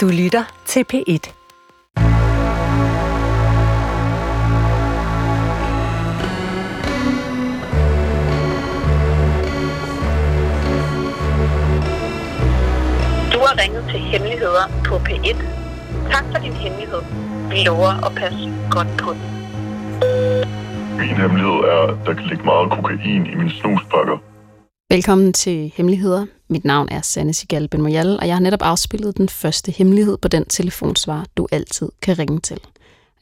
Du lytter til P1. Du har ringet til Hemmeligheder på P1. Tak for din hemmelighed. Vi lover at passe godt på den. Min hemmelighed er, at der kan ligge meget kokain i mine snuspakker. Velkommen til Hemmeligheder. Mit navn er Sanne Sigal Ben Moyal, og jeg har netop afspillet den første hemmelighed på den telefonsvar, du altid kan ringe til.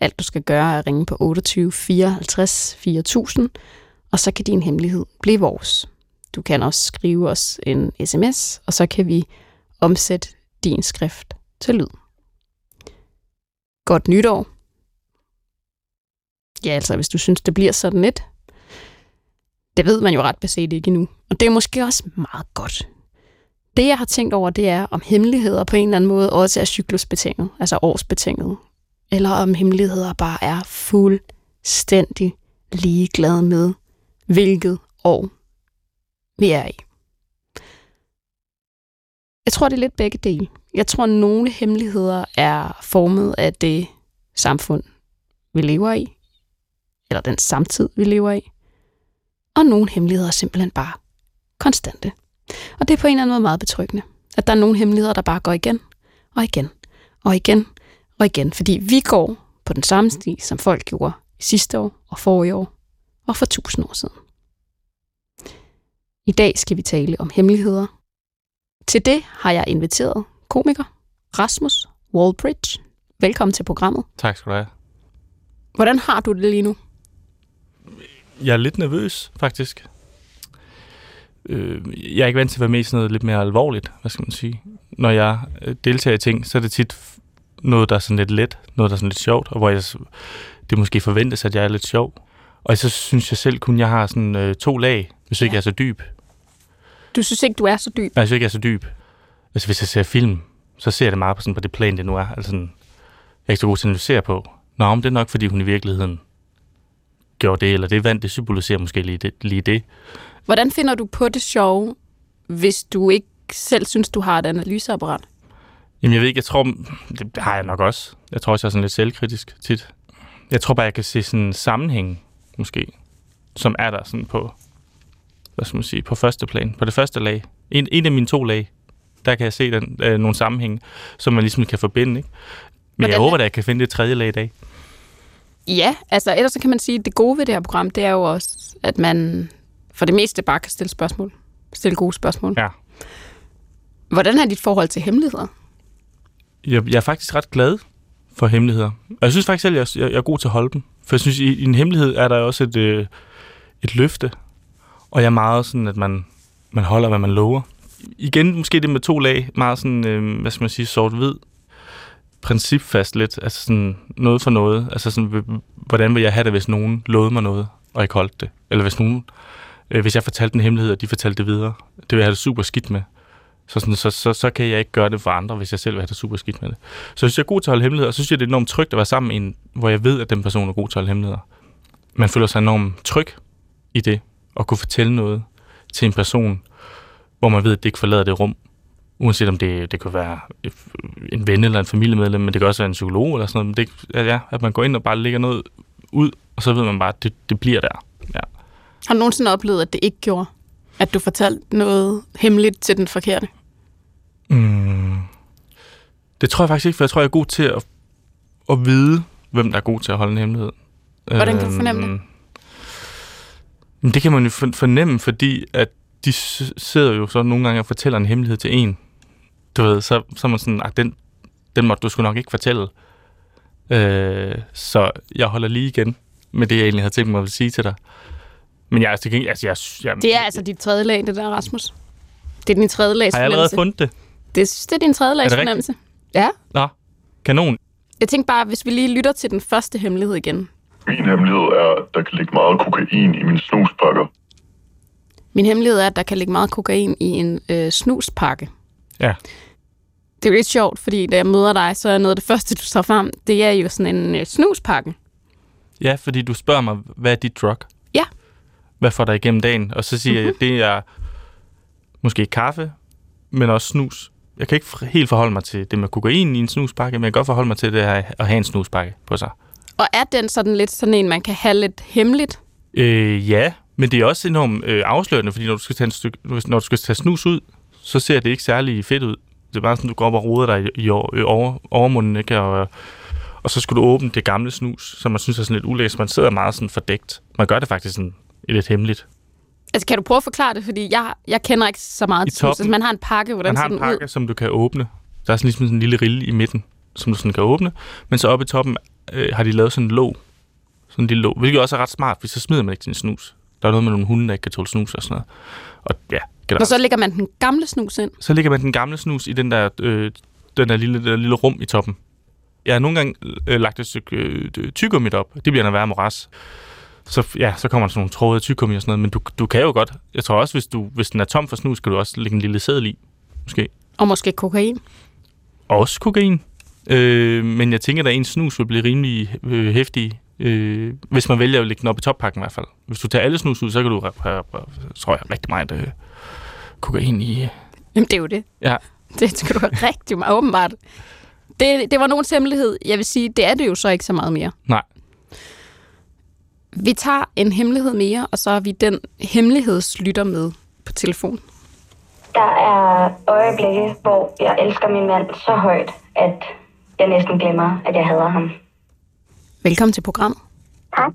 Alt du skal gøre er at ringe på 28 54 4000, og så kan din hemmelighed blive vores. Du kan også skrive os en sms, og så kan vi omsætte din skrift til lyd. Godt nytår. Ja, altså hvis du synes, det bliver sådan lidt. Det ved man jo ret beset ikke endnu. Og det er måske også meget godt. Det, jeg har tænkt over, det er, om hemmeligheder på en eller anden måde også er cyklusbetinget, altså årsbetinget. Eller om hemmeligheder bare er fuldstændig ligeglade med, hvilket år vi er i. Jeg tror, det er lidt begge dele. Jeg tror, nogle hemmeligheder er formet af det samfund, vi lever i, eller den samtid, vi lever i. Og nogle hemmeligheder er simpelthen bare konstante. Og det er på en eller anden måde meget betryggende, at der er nogle hemmeligheder, der bare går igen og igen og igen og igen, fordi vi går på den samme sti, som folk gjorde sidste år og forrige år og for tusind år siden. I dag skal vi tale om hemmeligheder. Til det har jeg inviteret komiker Rasmus Wallbridge. Velkommen til programmet. Tak skal du have. Hvordan har du det lige nu? Jeg er lidt nervøs, faktisk. Øh, jeg er ikke vant til at være med i sådan noget lidt mere alvorligt, hvad skal man sige. Når jeg øh, deltager i ting, så er det tit noget, der er sådan lidt let, noget, der er sådan lidt sjovt, og hvor jeg, det måske forventes, at jeg er lidt sjov. Og så synes jeg selv kun, jeg har sådan øh, to lag, hvis ikke Ja. jeg er så dyb. Du synes ikke, du er så dyb? Nej, hvis ikke jeg er så dyb. Altså hvis jeg ser film, så ser jeg det meget på, sådan, på det plan, det nu er. Altså sådan, jeg er ikke så god til at analysere på. Nå, men det er nok, fordi hun i virkeligheden gjorde det, eller det vand, det symboliserer måske lige det. Lige det. Hvordan finder du på det sjove, hvis du ikke selv synes, du har et analyseapparat? Jamen, jeg ved ikke, jeg tror, det har jeg nok også. Jeg tror også, jeg er sådan lidt selvkritisk tit. Jeg tror bare, jeg kan se sådan en sammenhæng, måske, som er der sådan på, hvad skal man sige, på første plan, på det første lag. En, en af mine to lag, der kan jeg se den, øh, nogle sammenhæng, som man ligesom kan forbinde, ikke? Men Hvordan jeg er- håber, at jeg kan finde det tredje lag i dag. Ja, altså ellers så kan man sige, at det gode ved det her program, det er jo også, at man for det meste bare kan stille spørgsmål. Stille gode spørgsmål. Ja. Hvordan er dit forhold til hemmeligheder? Jeg, jeg er faktisk ret glad for hemmeligheder. Og jeg synes faktisk selv, at jeg, jeg, jeg er god til at holde dem. For jeg synes, i, i en hemmelighed er der også et, øh, et løfte. Og jeg er meget sådan, at man, man holder, hvad man lover. Igen, måske det med to lag. Meget sådan, øh, hvad skal man sige, sort-hvid. Principfast lidt. Altså sådan noget for noget. Altså sådan, hvordan vil jeg have det, hvis nogen lovede mig noget, og ikke holdt det? Eller hvis nogen, øh, hvis jeg fortalte en hemmelighed, og de fortalte det videre. Det vil jeg have det super skidt med. Så, sådan, så, så, så kan jeg ikke gøre det for andre, hvis jeg selv vil have det super skidt med det. Så hvis jeg er god til at holde hemmeligheder, så synes jeg, det er enormt trygt at være sammen med en, hvor jeg ved, at den person er god til at holde hemmeligheder. Man føler sig enormt tryg i det, at kunne fortælle noget til en person, hvor man ved, at det ikke forlader det rum. Uanset om det, det kan være en ven eller en familiemedlem, men det kan også være en psykolog eller sådan noget. Men det, ja, at man går ind og bare lægger noget ud, og så ved man bare, at det, det bliver der. Ja. Har du nogensinde oplevet, at det ikke gjorde? At du fortalte noget hemmeligt til den forkerte? Mm. Det tror jeg faktisk ikke, for jeg tror, jeg er god til at, at vide, hvem der er god til at holde en hemmelighed. Hvordan kan du fornemme det? Øhm, men det kan man jo for- fornemme, fordi at de sidder jo så nogle gange og fortæller en hemmelighed til en. Du ved, så, så er man sådan, at den, den måtte du sgu nok ikke fortælle. Øh, så jeg holder lige igen med det, jeg egentlig havde tænkt mig at sige til dig. Men jeg er til gengæld, altså jeg, jeg, Det er altså dit tredje lag, det der, Rasmus. Det er din tredje lags har jeg allerede fundet det? Det, det er din tredje lags Er fornemmelse. Ja. Nå, kanon. Jeg tænkte bare, hvis vi lige lytter til den første hemmelighed igen. Min hemmelighed er, at der kan ligge meget kokain i mine snuspakker. Min hemmelighed er, at der kan ligge meget kokain i en øh, snuspakke. Ja. Det er lidt sjovt, fordi da jeg møder dig, så er noget af det første, du tager frem, det er jo sådan en øh, snuspakke. Ja, fordi du spørger mig, hvad er dit drug? Hvad får dig igennem dagen? Og så siger jeg, det er måske kaffe, men også snus. jeg kan ikke helt forholde mig til det med kokain i en snuspakke, men jeg kan godt forholde mig til det her, at have en snuspakke på sig. Og er den sådan lidt sådan en, man kan have lidt hemmeligt? Øh, ja, men det er også enormt øh, afslørende, fordi når du skal tage, en stykke, når du skal tage snus ud, så ser det ikke særlig fedt ud. Det er bare sådan, du går op og roder dig i, i over, over, overmunden, ikke? Og, og så skulle du åbne det gamle snus, som man synes er sådan lidt ulæst. Man sidder meget sådan fordækt. Man gør det faktisk sådan lidt hemmeligt. Altså, kan du prøve at forklare det? Fordi jeg, jeg kender ikke så meget I til toppen. Altså, man har en pakke, hvordan Man har ser en den pakke, ud? som du kan åbne. Der er sådan ligesom sådan en lille rille i midten, som du sådan kan åbne. Men så oppe i toppen øh, har de lavet sådan en låg. Sådan en lille låg, hvilket også er ret smart, fordi så smider man ikke sin snus. Der er noget med nogle hunde, der ikke kan tåle snus og sådan noget. Og ja, Og generelt. så lægger man den gamle snus ind. så lægger man den gamle snus i den der, øh, den der lille, der lille rum i toppen. Jeg har nogle gange øh, lagt et stykke øh, tyggegummi op. Det bliver en værre moras. Så, ja, så kommer der sådan nogle tråde tyggegummi og sådan noget. Men du, du kan jo godt. Jeg tror også, hvis, du, hvis den er tom for snus, kan du også lægge en lille sædel i. Måske. Og måske kokain. Også kokain. Øh, men jeg tænker, at en snus vil blive rimelig øh, hæftig, øh, hvis man vælger at lægge den op i toppakken i hvert fald. Hvis du tager alle snus ud, så kan du have, tror jeg, rigtig meget øh, kokain i. øh. Jamen, det er jo det. Ja, Det skal du have rigtig meget, åbenbart. Det, det var nogens hemmelighed. Jeg vil sige, det er det jo så ikke så meget mere. nej. Vi tager en hemmelighed mere, og så har vi den hemmelighedslytter med på telefon. Der er øjeblikke, hvor jeg elsker min mand så højt, at jeg næsten glemmer, at jeg hader ham. Velkommen til programmet. Tak.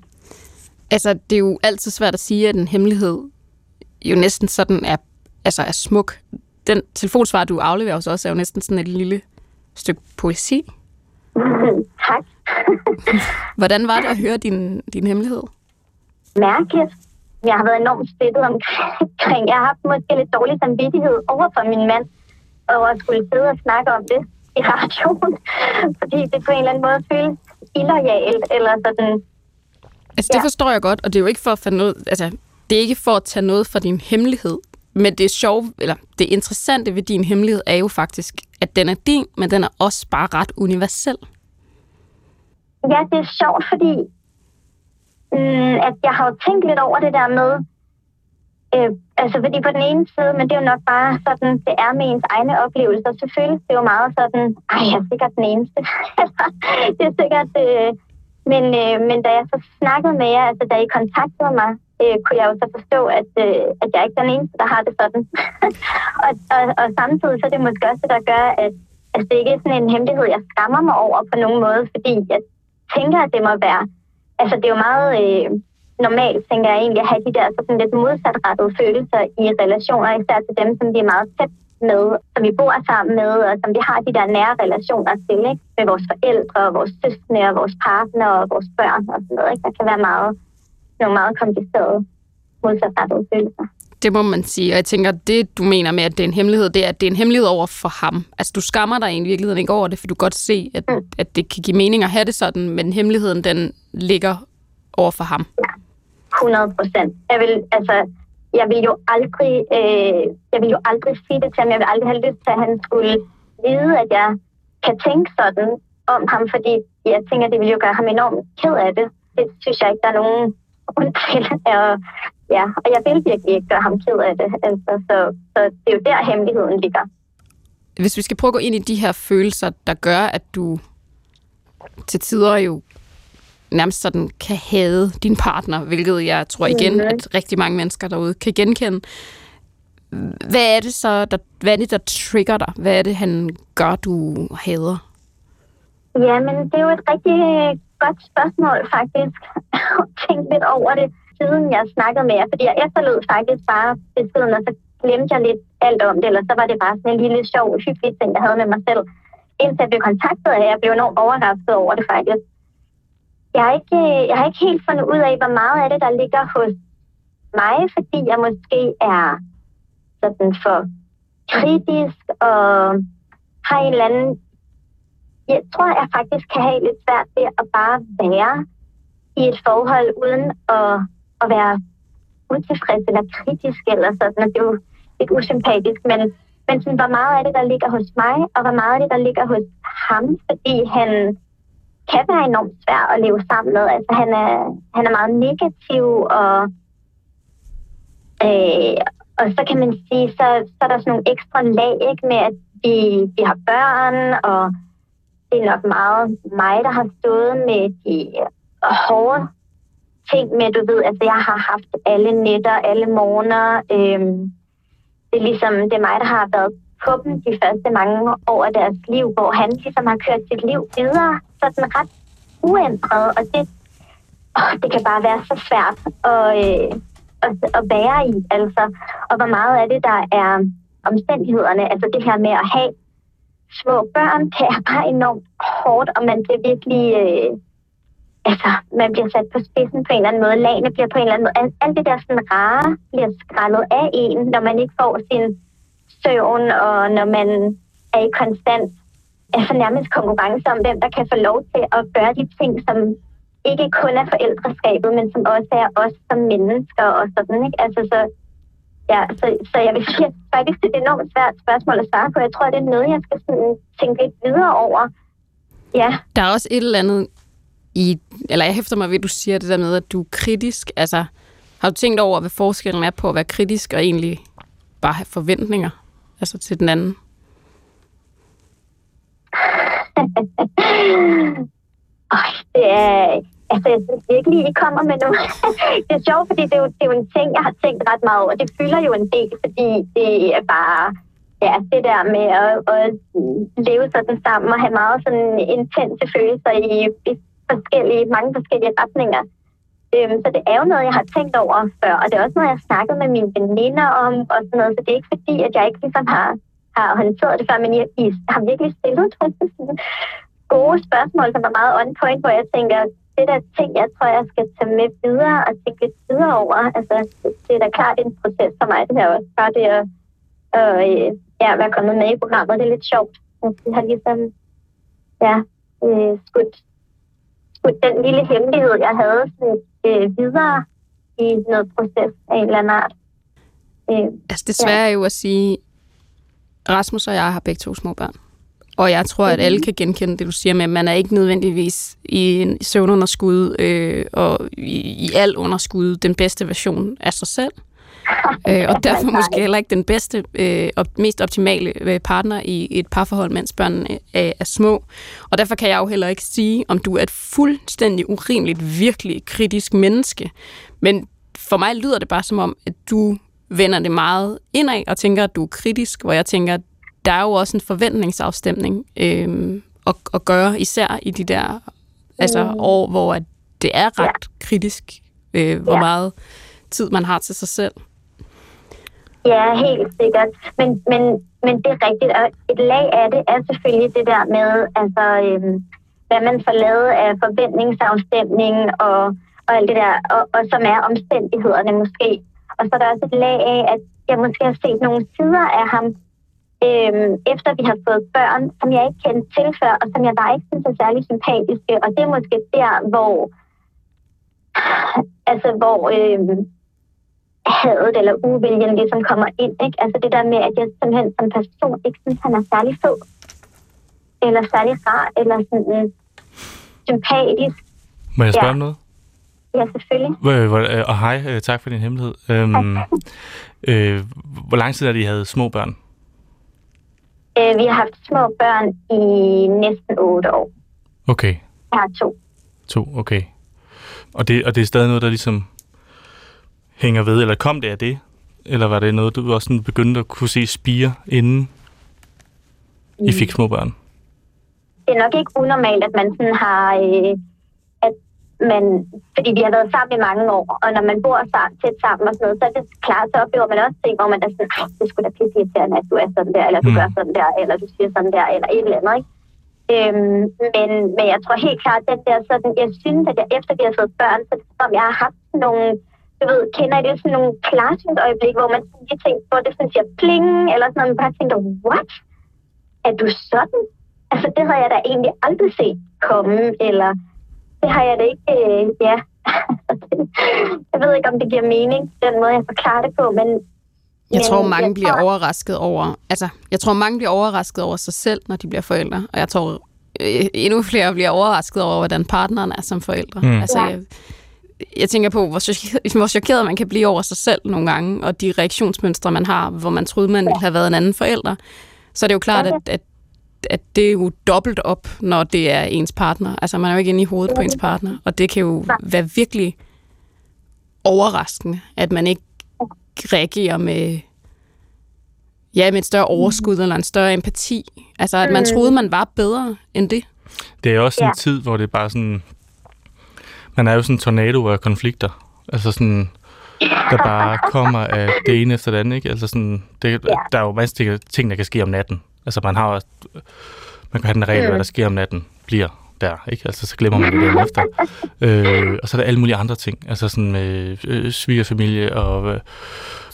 Altså, det er jo altid svært at sige, at en hemmelighed jo næsten sådan er, altså er smuk. Den telefonsvar, du afleverer hos os, er jo næsten sådan et lille stykke poesi. tak. Hvordan var det at høre din, din hemmelighed? Mærkeligt. Jeg har været enormt splittet omkring. Jeg har haft måske lidt dårlig samvittighed over for min mand, over at skulle sidde og snakke om det i radioen. Fordi det på en eller anden måde føles illoyalt, eller sådan, Altså, det Ja. forstår jeg godt, og det er jo ikke for at finde noget, altså, det er ikke for at tage noget fra din hemmelighed, men det er sjove, eller det interessante ved din hemmelighed er jo faktisk, at den er din, men den er også bare ret universel. Ja, det er sjovt, fordi øh, at jeg har jo tænkt lidt over det der med, øh, altså fordi på den ene side, men det er jo nok bare sådan, det er med ens egne oplevelser, Det føles det jo meget sådan, ej, jeg er sikkert den eneste. det er sikkert, øh, men, øh, men da jeg så snakkede med jer, altså da I kontaktede mig, øh, kunne jeg jo så forstå, at, øh, at jeg ikke er den eneste, der har det sådan. og, og, og samtidig så er det måske også det, der gør, at altså, det ikke er sådan en hemmelighed, jeg skammer mig over på nogen måde, fordi at tænker, at det må være... Altså, det er jo meget øh, normalt, tænker jeg egentlig, at have de der sådan lidt modsatrettede følelser i relationer, især til dem, som vi er meget tæt med, som vi bor sammen med, og som vi har de der nære relationer til, ikke? med vores forældre, og vores søskende, og vores partner, og vores børn og sådan noget. Ikke? Der kan være meget, nogle meget komplicerede modsatrettede følelser. Det må man sige, og jeg tænker, det du mener med, at det er en hemmelighed, det er, at det er en hemmelighed over for ham. Altså, du skammer dig i virkeligheden ikke over det, for du kan godt se, at, Mm. at det kan give mening at have det sådan, men hemmeligheden, den ligger over for ham. 100 procent. Jeg vil, altså, jeg vil jo aldrig, øh, jeg vil jo aldrig sige det til ham. Jeg vil aldrig have lyst til, at han skulle vide, at jeg kan tænke sådan om ham, fordi jeg tænker, det vil jo gøre ham enormt ked af det. Det synes jeg ikke, der er nogen grund til. Og, ja, og jeg vil virkelig ikke gøre ham ked af det. Altså, så, så det er jo der, hemmeligheden ligger. Hvis vi skal prøve at gå ind i de her følelser, der gør, at du til tider jo nærmest sådan kan hade din partner, hvilket jeg tror igen, Mhm. at rigtig mange mennesker derude kan genkende. Hvad er det så, der, hvad er det, der trigger dig? Hvad er det, han gør, du hader? Ja, men det er jo et rigtig godt spørgsmål, faktisk. at tænke lidt over det, siden jeg snakkede med jer. Fordi jeg efterlod faktisk bare beskeden, og så glemte jeg lidt alt om det. Eller så var det bare sådan en lille sjov, hyggelig ting, jeg havde med mig selv. Indtil jeg blev kontaktet af jeg blev enormt overrasket over det faktisk. Jeg har, ikke, jeg har ikke helt fundet ud af, hvor meget af det, der ligger hos mig, fordi jeg måske er sådan for kritisk og har en eller anden jeg tror, jeg faktisk kan have lidt svært ved at bare være i et forhold uden at, at være utilfreds eller kritisk eller sådan. Og det er jo lidt usympatisk, men, men sådan, hvor meget af det, der ligger hos mig, og hvor meget af det, der ligger hos ham, fordi han kan være enormt svær at leve sammen med. Altså, han er, han er meget negativ, og, øh, og så kan man sige, så, så er der sådan nogle ekstra lag ikke, med, at vi, vi har børn, og det er nok meget mig, der har stået med de hårde ting med, du ved, at jeg har haft alle nætter, alle morgener. Øhm, det er ligesom, det er mig, der har været på dem de første mange år af deres liv, hvor han ligesom har kørt sit liv videre, sådan ret uændret, og det, åh, det kan bare være så svært at, øh, at, at være i, altså. Og hvor meget af det, der er omstændighederne, altså det her med at have små børn, det er bare enormt hårdt, og man bliver virkelig... Øh, altså, man bliver sat på spidsen på en eller anden måde. Lagene bliver på en eller anden måde. Alt, alt det der sådan rare bliver skrællet af en, når man ikke får sin søvn, og når man er i konstant altså nærmest konkurrence om, hvem der kan få lov til at gøre de ting, som ikke kun er forældreskabet, men som også er os som mennesker og sådan, ikke? Altså, så, ja, så, så jeg vil sige, at faktisk det er et enormt svært spørgsmål at svare på. Jeg tror, det er noget, jeg skal sådan tænke lidt videre over. Ja. Der er også et eller andet i, eller jeg hæfter mig ved, at du siger det der med, at du er kritisk. Altså, har du tænkt over, hvad forskellen er på at være kritisk og egentlig bare have forventninger altså til den anden? Øj, det er, altså, jeg synes virkelig, I kommer med noget. det er sjovt, fordi det er, jo, det er jo en ting, jeg har tænkt ret meget over. Det fylder jo en del, fordi det er bare, ja, det der med at, at leve sådan sammen og have meget sådan intense følelser i, i forskellige, mange forskellige retninger. Øhm, så det er jo noget, jeg har tænkt over før, og det er også noget, jeg har snakket med mine veninder om, og sådan noget, så det er ikke fordi, at jeg ikke ligesom har, har håndteret det før, men jeg, I har virkelig stillet nogle gode spørgsmål, som er meget on point, hvor jeg tænker, det der ting, jeg tror, jeg skal tage med videre og tænke lidt videre over. Altså, det er da klart en proces for mig, det her også. Bare det at øh, ja, være kommet med i programmet, det er lidt sjovt. Jeg har ligesom ja, øh, skudt den lille hemmelighed, jeg havde sådan, øh, videre i noget proces af en eller anden art. Øh, altså det svære ja. er jo at sige, Rasmus og jeg har begge to små børn. Og jeg tror, at alle kan genkende det, du siger med, at man er ikke nødvendigvis i en søvnunderskud øh, og i, i al underskud den bedste version af sig selv. Øh, og derfor måske heller ikke den bedste øh, og mest optimale øh, partner i et parforhold, mens børnene er, er små. Og derfor kan jeg jo heller ikke sige, om du er et fuldstændig urimeligt, virkelig kritisk menneske. Men for mig lyder det bare som om, at du vender det meget indad og tænker, at du er kritisk, hvor jeg tænker, at der er jo også en forventningsafstemning øh, at, at gøre, især i de der altså, mm. år, hvor at det er ret kritisk, øh, hvor ja. meget tid man har til sig selv. Ja, helt sikkert. Men, men, men det er rigtigt, og et lag af det er selvfølgelig det der med, altså, øhm, hvad man får lavet af forventningsafstemning og, og alt det der, og, og som er omstændighederne måske. Og så er der også et lag af, at jeg måske har set nogle sider af ham, øhm, efter vi har fået børn, som jeg ikke kendte til før, og som jeg bare ikke synes er særlig sympatiske. Og det er måske der, hvor, altså, hvor øhm, hadet eller uviljen ligesom kommer ind. Ikke? Altså det der med, at jeg simpelthen som person ikke synes, han er særlig fed, eller særlig rar, eller sådan sympatisk. Må jeg spørge ja. om noget? Ja, selvfølgelig. Øh, og hej, øh, tak for din hemmelighed. Øhm, øh, hvor lang tid er det, I havde små børn? Øh, vi har haft små børn i næsten otte år. Okay. Jeg har to. To, okay. Og det, og det er stadig noget, der ligesom hænger ved, eller kom det af det? Eller var det noget, du også sådan begyndte at kunne se spire, inden mm. I fik små børn? Det er nok ikke unormalt, at man sådan har... Øh, at man, fordi vi har været sammen i mange år, og når man bor sammen, tæt sammen og sådan noget, så er det klart, så oplever man også ting, hvor man er sådan, det skulle da pisse irriterende, at du er sådan der, eller du mm. gør sådan der, eller du siger sådan der, eller et eller andet, ikke? Øhm, men, men jeg tror helt klart, at den der sådan, jeg synes, at jeg efter vi har fået børn, så som jeg har haft nogle du ved, kender I det sådan nogle klarsyndsøjeblik, hvor man lige tænker, hvor det sådan siger pling, eller sådan noget, man bare tænker, what? Er du sådan? Altså, det har jeg da egentlig aldrig set komme, eller det har jeg da ikke, øh, ja. jeg ved ikke, om det giver mening, den måde, jeg forklarer det på, men jeg tror, mange bliver overrasket over, altså, jeg tror, mange bliver overrasket over sig selv, når de bliver forældre, og jeg tror, øh, endnu flere bliver overrasket over, hvordan partneren er som forældre. Mm. Altså, ja. Jeg, tænker på, hvor, chokeret, hvor chokeret man kan blive over sig selv nogle gange, og de reaktionsmønstre, man har, hvor man troede, man ville have været en anden forælder. så er det jo klart, at, at, at det er jo dobbelt op, når det er ens partner. Altså, man er jo ikke inde i hovedet på ens partner, og det kan jo være virkelig overraskende, at man ikke reagerer med, ja, med et større overskud eller en større empati. Altså, at man Mm. troede, man var bedre end det. Det er også en Ja. tid, hvor det er bare sådan... Man er jo sådan en tornado af konflikter. Altså sådan, der bare kommer af det ene efter det andet, ikke? Altså sådan, det, Ja. der er jo masser af ting, der kan ske om natten. Altså man har også, man kan have den regel, Mm. hvad der sker om natten, bliver der, ikke? Altså så glemmer man det dagen efter. Øh, og så er der alle mulige andre ting, altså sådan med øh, svigerfamilie og øh,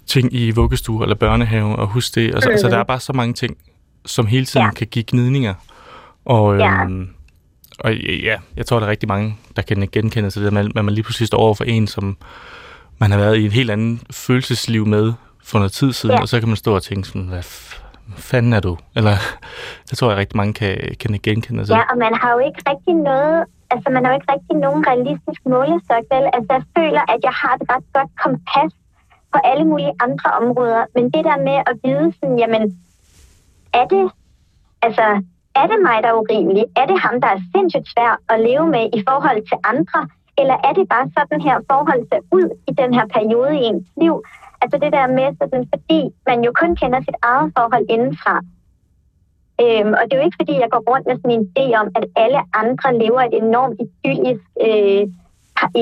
ting i vuggestue eller børnehave og husk det. Altså, Mm. altså der er bare så mange ting, som hele tiden Ja. kan give gnidninger. Og, Ja. Og ja, jeg tror, der er rigtig mange, der kan genkende sig det, at man lige pludselig står over for en, som man har været i et helt andet følelsesliv med for noget tid siden, Ja. og så kan man stå og tænke sådan, hvad fanden er du? Eller det tror jeg rigtig mange kan, kan genkende sig. Ja, og man har jo ikke rigtig noget, altså man har jo ikke rigtig nogen realistisk målestok, vel? Altså jeg føler, at jeg har et ret godt kompas på alle mulige andre områder, men det der med at vide sådan, jamen, er det, altså, er det mig, der er urimelig? Er det ham, der er sindssygt svær at leve med i forhold til andre? Eller er det bare sådan her forhold ser ud i den her periode i ens liv? Altså det der med, sådan, fordi man jo kun kender sit eget forhold indenfra. Øhm, og det er jo ikke, fordi jeg går rundt med sådan en idé om, at alle andre lever et enormt idyllisk, øh,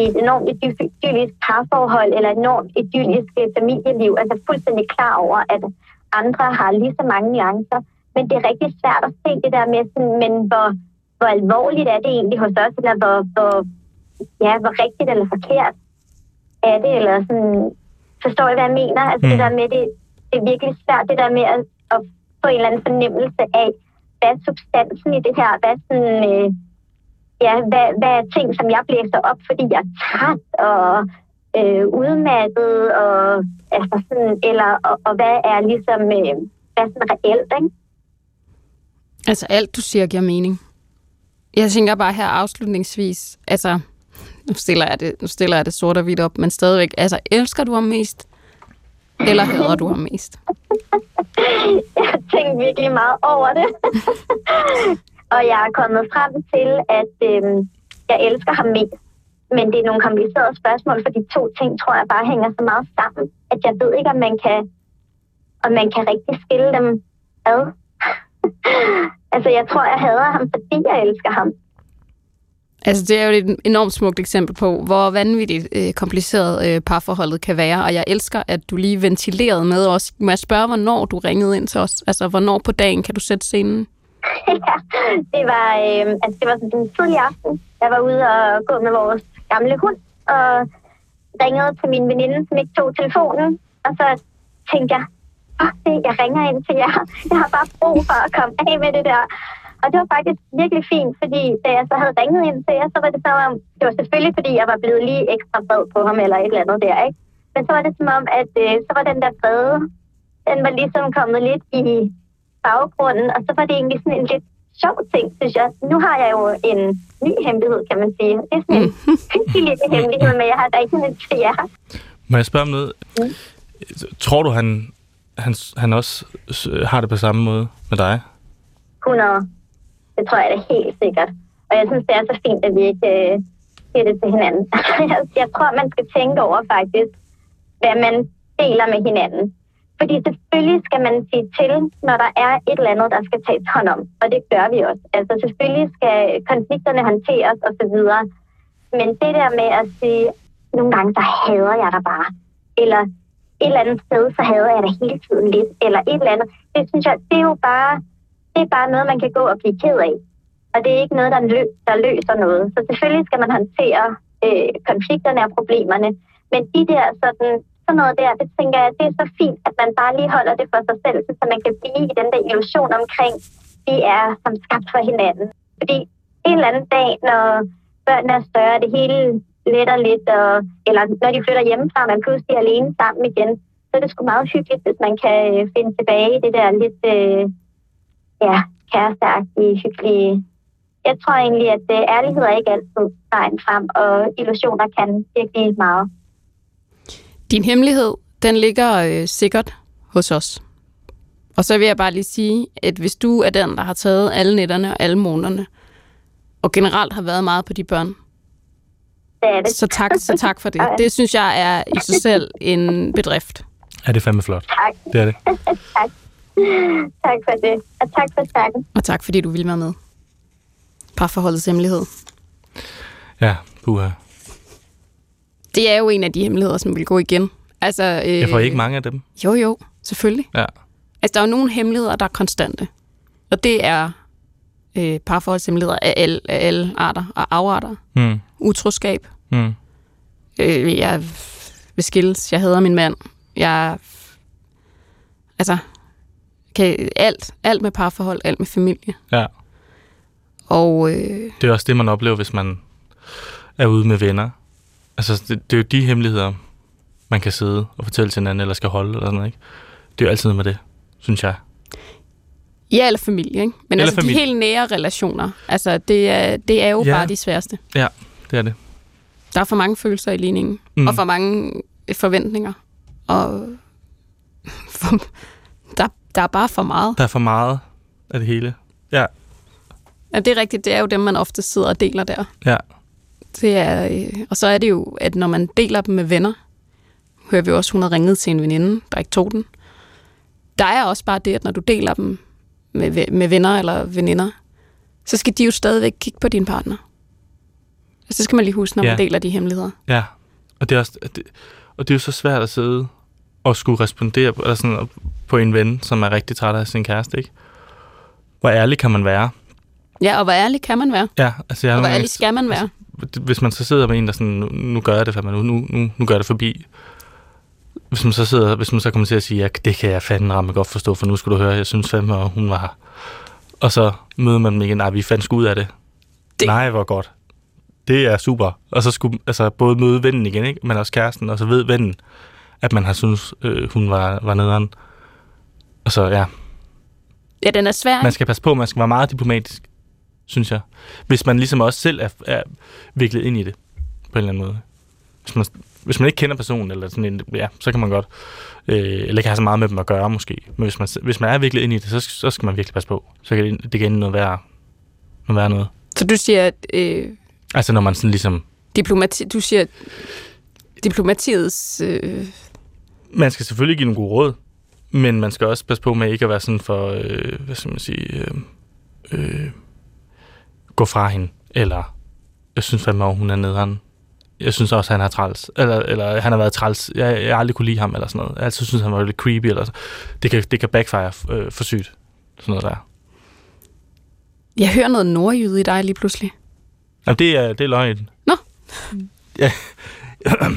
et enormt idyllisk parforhold eller et enormt idyllisk øh, familieliv. Altså fuldstændig klar over, at andre har lige så mange nuancer. Men det er rigtig svært at se det der med, sådan, men hvor, hvor alvorligt er det egentlig hos os, eller hvor, hvor, ja, hvor rigtigt eller forkert er det, eller sådan, forstår I, hvad jeg mener? Altså mm. det der med, det, det er virkelig svært, det der med at, at få en eller anden fornemmelse af, hvad er substansen i det her, hvad er sådan, øh, ja, hvad, hvad er ting, som jeg blæser op, fordi jeg er træt og øh, udmattet, og, altså sådan, eller, og, og hvad er ligesom, øh, hvad er sådan reelt, ikke? Altså, alt du siger giver mening. Jeg tænker bare her afslutningsvis, altså, nu stiller jeg det, nu stiller jeg det sort og hvidt op, men stadigvæk, altså, elsker du ham mest, eller hader du ham mest? Jeg tænkt virkelig meget over det. og jeg er kommet frem til, at øh, jeg elsker ham mest. Men det er nogle komplicerede spørgsmål, for de to ting, tror jeg, bare hænger så meget sammen, at jeg ved ikke, om man kan, om man kan rigtig skille dem ad. altså, jeg tror, jeg hader ham, fordi jeg elsker ham. Altså, det er jo et enormt smukt eksempel på, hvor vanvittigt øh, kompliceret øh, parforholdet kan være, og jeg elsker, at du lige ventilerede med os. Må jeg spørge, hvornår du ringede ind til os? Altså, hvornår på dagen kan du sætte scenen? ja, det var, øh, altså, det var sådan en tidlig aften. Jeg var ude og gå med vores gamle hund, og ringede til min veninde, som ikke tog telefonen. Og så tænkte jeg, fuck det, jeg ringer ind til jer. Jeg har bare brug for at komme af med det der. Og det var faktisk virkelig fint, fordi da jeg så havde ringet ind til jer, så var det så om, det var selvfølgelig, fordi jeg var blevet lige ekstra bred på ham eller et eller andet der, ikke? Men så var det som om, at øh, så var den der brede, den var ligesom kommet lidt i baggrunden, og så var det egentlig sådan en lidt sjov ting, synes jeg. Nu har jeg jo en ny hemmelighed, kan man sige. Det er sådan en hyggelig lille hemmelighed, men jeg har da ikke til jer. Må jeg spørge om noget? Mm. Tror du, han, han, han også har det på samme måde med dig? 100. Det tror jeg da helt sikkert. Og jeg synes, det er så fint, at vi ikke øh, siger det til hinanden. Altså, jeg, jeg tror, man skal tænke over faktisk, hvad man deler med hinanden. Fordi selvfølgelig skal man sige til, når der er et eller andet, der skal tages hånd om. Og det gør vi også. Altså selvfølgelig skal konflikterne håndteres osv. Men det der med at sige, nogle gange så hader jeg dig bare. Eller et eller andet sted, så hader jeg dig hele tiden lidt. Eller et eller andet. Det synes jeg, det er jo bare, det er bare noget, man kan gå og blive ked af. Og det er ikke noget, der, lø- der løser noget. Så selvfølgelig skal man håndtere øh, konflikterne og problemerne. Men de der sådan, sådan noget der, det tænker jeg, det er så fint, at man bare lige holder det for sig selv, så man kan blive i den der illusion omkring, vi er som skabt for hinanden. Fordi en eller anden dag, når børnene er større, det hele letter lidt, og, eller når de flytter hjemmefra, man pludselig er alene sammen igen, så er det sgu meget hyggeligt, hvis man kan øh, finde tilbage i det der lidt, øh, ja, kæresteagtige, hyggelige. Jeg tror egentlig, at øh, ærlighed er ikke altid vejen frem, og illusioner kan virkelig meget. Din hemmelighed, den ligger øh, sikkert hos os. Og så vil jeg bare lige sige, at hvis du er den, der har taget alle nætterne og alle månederne, og generelt har været meget på de børn, det er det. så tak, så tak for det. Det synes jeg er i sig selv en bedrift. Ja, det er fandme flot. Tak. Det er det. Tak for det. Og tak for snakken. Og tak, fordi du ville være med. Parforholdets hemmelighed. Ja, puha. Det er jo en af de hemmeligheder, som vil gå igen. Altså, øh, Jeg får ikke mange af dem. Jo, jo, selvfølgelig. Ja. Altså, der er jo nogle hemmeligheder, der er konstante. Og det er øh, parforholdshemmeligheder af alle, af alle arter og afarter. Mm. Utroskab. Mm. Øh, jeg vil skilles. Jeg hader min mand. Jeg... Altså... Kan, alt, alt med parforhold, alt med familie. Ja. Og øh, Det er også det, man oplever, hvis man er ude med venner. Altså, det, det er jo de hemmeligheder, man kan sidde og fortælle til hinanden, eller skal holde, eller sådan noget, ikke? Det er jo altid med det, synes jeg. ja, eller familie, ikke? Men Eller altså familie. de helt nære relationer, altså det er, det er jo Ja. ja. bare de sværeste. Det er det. Der er for mange følelser i ligningen, Mm. og for mange forventninger. Og for, der, der er bare for meget. Der er for meget af det hele. Ja, Ja, det er rigtigt. Det er jo dem, man ofte sidder og deler der. ja. Det er, øh, og så er det jo, at når man deler dem med venner, hører vi også, hun har ringet til en veninde, der ikke tog den. Der er også bare det, at når du deler dem med, med venner eller veninder, så skal de jo stadigvæk kigge på din partner. Altså, det skal man lige huske, når Ja. man deler de hemmeligheder. Ja, og det er, også, det, og det er jo så svært at sidde og skulle respondere på, eller sådan, på en ven, som er rigtig træt af sin kæreste, ikke? Hvor ærlig kan man være? Ja, og hvor ærlig kan man være? Ja, altså jeg Og hvor ærlig skal man være? hvis man så sidder med en, der sådan, nu, nu gør jeg det fandme, nu, nu, nu, nu gør jeg det forbi. Hvis man så sidder, hvis man så kommer til at sige, ja, det kan jeg fandme ramme godt forstå, for nu skulle du høre, jeg synes fandme, at hun var. Og så møder man dem igen, nej, vi fandt ud af det. det. Det- Nej, hvor godt. Det er super. Og så skulle altså både møde vennen igen, ikke? men også kæresten, og så ved vennen, at man har synes øh, hun var, var nederen. Og så, ja, Ja, den er svær. man skal passe på, man skal være meget diplomatisk, synes jeg. Hvis man ligesom også selv er, er viklet ind i det, på en eller anden måde. Hvis man, hvis man ikke kender personen, eller sådan en, ja, så kan man godt, øh, eller ikke have så meget med dem at gøre måske. Men hvis man, hvis man er viklet ind i det, så, så skal man virkelig passe på. Så kan det, det kan ende noget være, noget være noget. Så du siger, at øh, Altså når man sådan ligesom, diplomati, du siger, at diplomatiets... Øh, man skal selvfølgelig give nogle gode råd, men man skal også passe på med ikke at være sådan for, øh, hvad skal man sige, øh, øh, gå fra hende, eller jeg synes fandme, at hun er nederen. Jeg synes også, at han er træls, eller, eller han har været træls. Jeg, jeg har aldrig kunne lide ham, eller sådan noget. Jeg altid synes, han var lidt creepy, eller så. Det kan, det kan backfire øh, for sygt, sådan noget der. jeg hører noget nordjyde i dig lige pludselig. Jamen, det er, det er løgn. Nå. Ja.